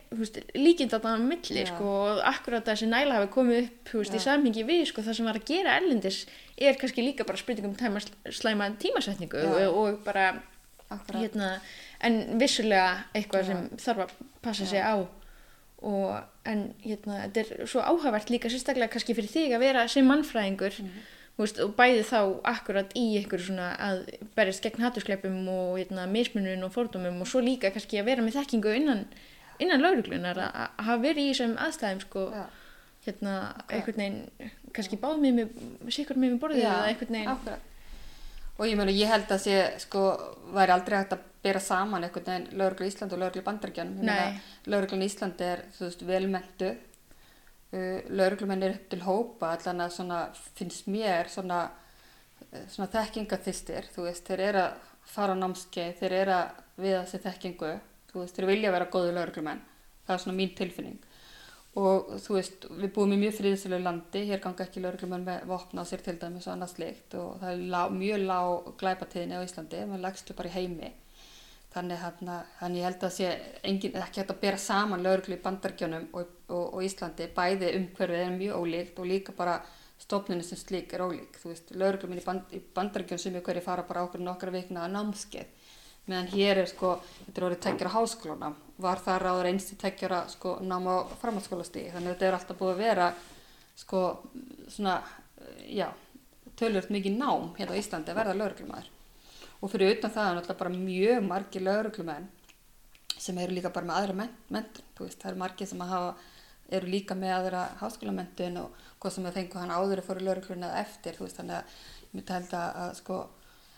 líkind þarna á milli, Já. sko, og akkurat þessi næla hafi komið upp, veist, í samhengi við, sko, það sem var að gera erlendis er kannski líka bara spurning um tæma, slæma tímasetningu og, og bara, Akkurat. hérna, en vissulega eitthvað Já. sem þarf að passa sig Já. á og, en, hérna, þetta er svo áhugavert líka sérstaklega kannski fyrir þig að vera sem mannfræðingur, Mhm. þú veist, og bæði þá akkurat í ykkur svona að berjast gegn hattuskleipum og hérna, mismunun og fordómum og svo líka kannski að vera með þekkingu innan, innan lauruglunar að hafa verið í þessum aðstæðum sko, Já. hérna, einhvern veginn kannski báð með með, sikur með með borðið eða veginn akkurat. Og ég meina ég held að sé sko, væri aldrei hægt að bera saman einhvern veginn lauruglu Ísland og lauruglu Bandaríkjan Nei. lauruglan Ísland er velmentu uh, lauruglumenn er upp til hópa allan að svona finnst mér svona, uh, svona þekkingaþistir þú veist, þeir eru að fara á námskeið þeir eru að viða sér þekkingu veist, þeir vilja vera góðu lauruglumenn það er svona mín tilfinning og þú veist, við búum í mjög friðsölu landi, hér ganga ekki lauruglumenn með vopna á sér til dæmis og annað slikt og það er lá, mjög lág glæpatíðinni á Íslandi, maður leggstu bara í heimi. Þannig hann þannig ég held að sé engin, ekki hægt að bera saman lauruglu í bandarkjónum og, og, og Íslandi bæði umhverfið er mjög ólíkt og líka bara stofnunni sem slík er ólík. Þú veist, laurugluminn í, band, í bandarkjón sem hverju fara bara okkur nokkra vikna að námskeið meðan hér er sko, þetta er orðið tekjara háskólanám, var það ráður einstu tekjara sko nám á framhaldsskólastíði þannig að þetta er alltaf búið að vera sko svona, já tölvöld mikið nám hérna á Íslandi að verða lauruglumæður og fyrir utan það er náttúrulega bara mjög margir lauruglumenn sem eru líka bara með aðra mentur, þú veist, það eru margir sem hafa, eru líka með aðra háskólamentun og hvað sem að fengu hann áður að fóru laurugluna eftir, þú veist, þannig að ég myndi held að sko,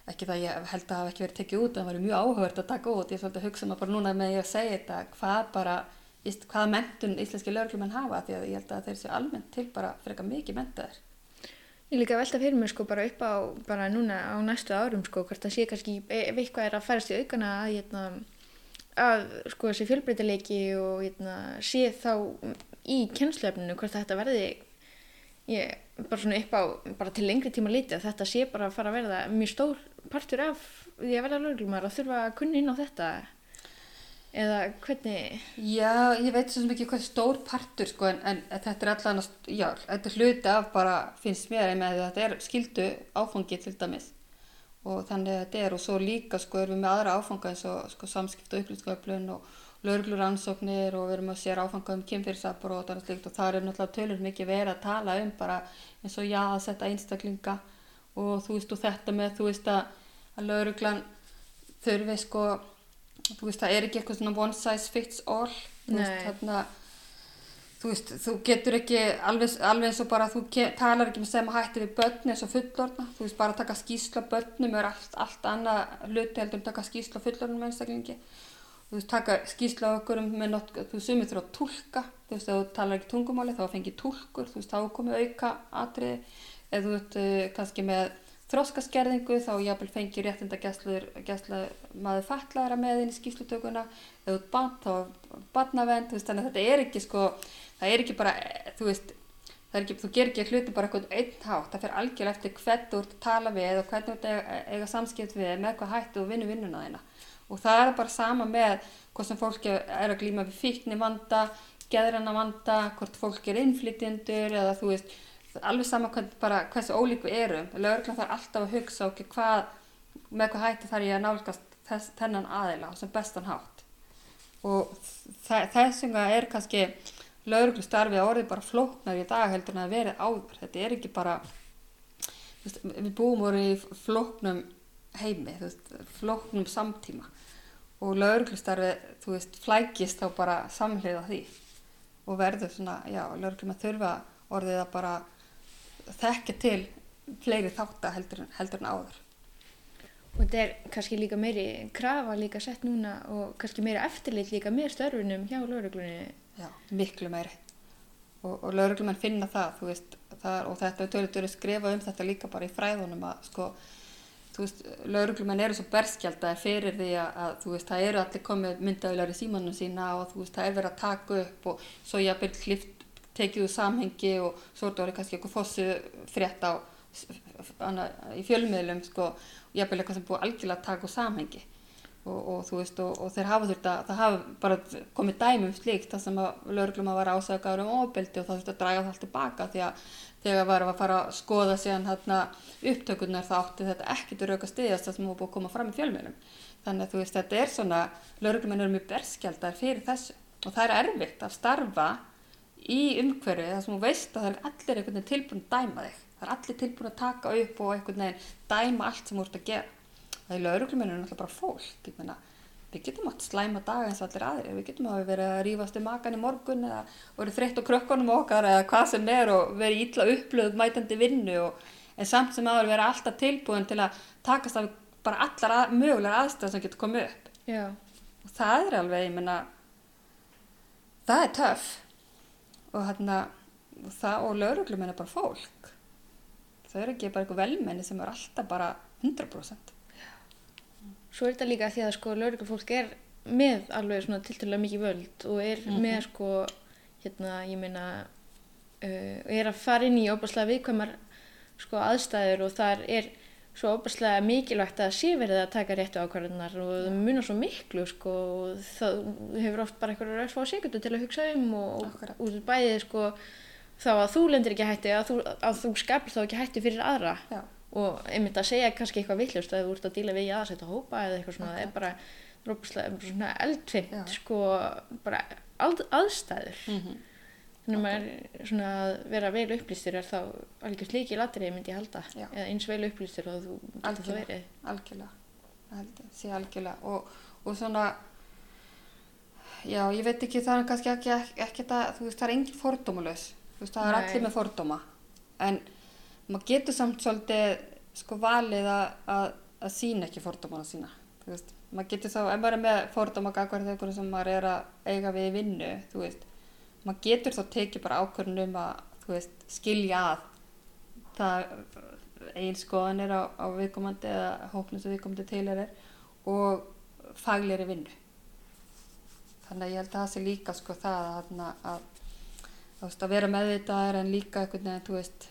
ekki það ég held að hafa ekki verið tekið út, en það var mjög áhugavert að taka út, ég er svolítið að hugsa maður bara núna með ég að segja þetta, hvað bara, hvaða mentun íslenski lauruglumenn hafa, því að ég held að þeir séu almennt til bara frekar mikið mentaðir. Ég líka velta fyrir mig sko bara upp á bara núna á næstu árum sko hvort það sé kannski ef eitthvað er að færast í aukana að, hérna, að sko þessi fjölbreytileiki og hérna, sé þá í kennsluefninu hvort þetta verði ég, bara svona upp á bara til lengri tíma liti að þetta sé bara að fara að verða mjög stór partur af því að verða lögreglumar að þurfa að kunna inn á þetta. Eða hvernig, Já, ég veit svo ekki hvað stór partur sko en, en þetta er allan, já, þetta er hluti af bara, finnst mér, að þetta er skildu áfangi til dæmis. Og þannig að þetta er og svo líka sko erum við með aðra áfanga eins og sko samskipt og upplýsköflun og lauruglur ansóknir og við erum að sér áfanga um kynfyrirsapur og það er er náttúrulega tölur mikið verið að tala um bara eins og já að setja einstaklinga og þú veist og þetta með þú veist að, að lauruglan þurfi sko þú veist það er ekki eitthvað svona one size fits all þú veist þarna þú veist þú getur ekki alveg, alveg eins og bara þú talar ekki með sem hætti við börn eins og fullorna þú veist bara að taka skýsla börnum er allt, allt annað hluti heldur en taka skýsla fullornum einstaklingi þú veist taka skýsla okkur um með not, þú sumir þurfa að tólka þú veist ef þú talar ekki tungumáli þá fengi tólkur þú veist þá komið auka atriði. Eða þú veist uh, kannski með þróskaskerðingu þá jafnvel fengi réttinda gæsla maður fatlaðara með inn í skýslutökuna eða út bann þá barnavend þú veist þannig að þetta er ekki sko það er ekki bara eh, þú veist ekki, þú gerir ekki hluti bara eitthvað einn hátt. Það fer algjörlega eftir hvernig þú ert að tala við og hvernig þú ert að eiga samskipt við með hvað hættu og vinnu vinnuna þína og það er bara sama með hvort sem fólki er að glíma við fíkni vanda geðrana vanda, hvort fólk er innflytjendur eða þú veist alveg sama hvern, bara hversu ólíku erum. Lögreglan þarf alltaf að hugsa okkur hvað, með hvað hætti þarf ég að nálgast þess, þennan aðila sem bestan hátt. Og þa- þess vegna er kannski lögreglu starfið orðið bara flóknar í dag heldur en að verið áður. Þetta er ekki bara við búum voru í flóknum heimi, veist, flóknum samtíma og lögreglu starfið þú veist, flækist þá bara samhliða því og verður svona, já, lögreglum að þurfa orðið að bara þekka til fleiri þátta heldur, heldur en áður og þetta er kannski líka meiri krafa líka sett núna og kannski meiri eftirlit líka með störfunum hjá lauruglunni. Já, miklu meiri. Og, og lauruglumenn finna það, þú veist, það, og þetta er tölur skrifa um þetta líka bara í fræðunum að, sko, þú veist, lauruglumenn eru svo berskjaldaðir fyrir því að, að, þú veist, það eru allir komið myndavilar í símanum sína og þú veist, það er verið að taka upp og svo ég að byrja klift, tekið úr samhengi og svo er þetta orðið kannski eitthvað fossu frétt á, hana, í fjölmiðlum, sko, og ég að byrja eitthvað sem búið algjörlega að taka úr samhengi. Og, og þú veist og, og þeir hafa þurft að það hafa bara komið dæmi um slíkt það sem að að vera ásakaður um ofbeldi og það þurft að draga það allt tilbaka því að þegar varum að fara að skoða síðan hérna upptökurnar þá átti þetta ekkert að rauka stiðast það sem var búið að koma fram í fjölmjölum þannig að þú veist þetta er svona lögreglum eru mjög berskjaldar fyrir þessu. Og það er erfitt að starfa í umhverfi þar sem þú veist að það er allir einhvern veginn tilbúin að dæma þig. Það er allir tilbúin að taka upp og einhvern veginn dæma allt sem þú ert að gera. Það er lauruglumennir náttúrulega bara fólk við getum átt slæma daga eins og allir aðrir, við getum að vera að rífast um makan í morgun eða verið þreytt á krökkunum okkar eða hvað sem er og verið ítla upplöð mætandi vinnu og, en samt sem aður vera alltaf tilbúin til að takast af bara allar að, mögulegar aðstæðar sem getur komið upp. Já, og það er alveg, ég meina það er töff. Og hérna og það og lauruglumenn er bara fólk. Þau eru ekki bara eitthvað velmenni sem er alltaf bara 100% svo er þetta líka því að sko lauruglufólk er með alveg svona tiltölulega mikið völd og er Mhm. með sko, hérna, ég meina, uh, er að fara inn í óbærslega viðkvæmar sko aðstæður og þar er svo óbærslega mikilvægt að sé verið að taka réttu ákvarðunar og það munar svo miklu sko og það hefur oft bara einhverju röðsfá sekundu til að hugsa um og, og, og bæðið sko þá að þú lendir ekki í hættu að þú, þú skapir þá ekki hættu fyrir aðra Já. Og einmitt að segja kannski eitthvað villust að þú ert að díla við aðsetta hópa eða eitthvað svona, það er bara rópslega svona eldfimt Já. sko bara að, aðstæður mm þannig að maður svona að vera vel upplýstur er þá algjör líki latriði myndi ég halda Já. eða eins vel upplýstur og þú getur það Algjörlega. verið algjörlega sé algjörlega og, og svona já, ég veit ekki það er kannski ekki, ekki, ekki það, þú veist, það er engin fordómalös þú veist, það er Nei. allir með fordóma en maður getur samt svolítið sko valið að, að, að sína ekki fordómana sína þú veist, maður getur þá, ef maður er með fordóma gagvar þegar sem maður er að eiga við í vinnu, þú veist maður getur þá tekið bara ákvörðun um að veist, skilja að það einn skoðanir á, á viðkomandi eða hóknum sem viðkomandi til er og faglegri vinnu. Þannig að ég held að það sé líka sko það að, að, veist, að vera meðvitaðar en líka einhvern veginn þú veist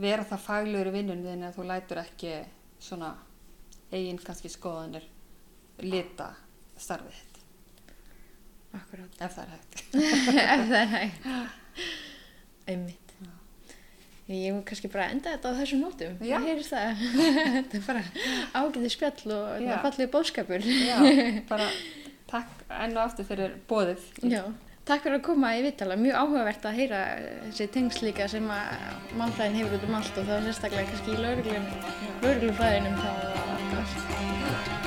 vera það faglegri vinnun þinn að þú lætur ekki svona eigin kannski skoðanir lita starfið þitt akkurát. ef það er hægt. Ef það er hægt. Einmitt. Ég mun kannski bara enda þetta á þessum nótum. Já. Það heyrist það. þetta er bara ágæði spjall og Já. fallið bóðskapur. Já, bara takk enn og aftur fyrir bóðið. Já. Takk fyrir að koma í vittala. Mjög áhugavert að heyra þessi tengsl líka sem að mannfræðin hefur út um allt og þá sérstaklega kannski í lauruglum, lauruglufræðinum þá allt.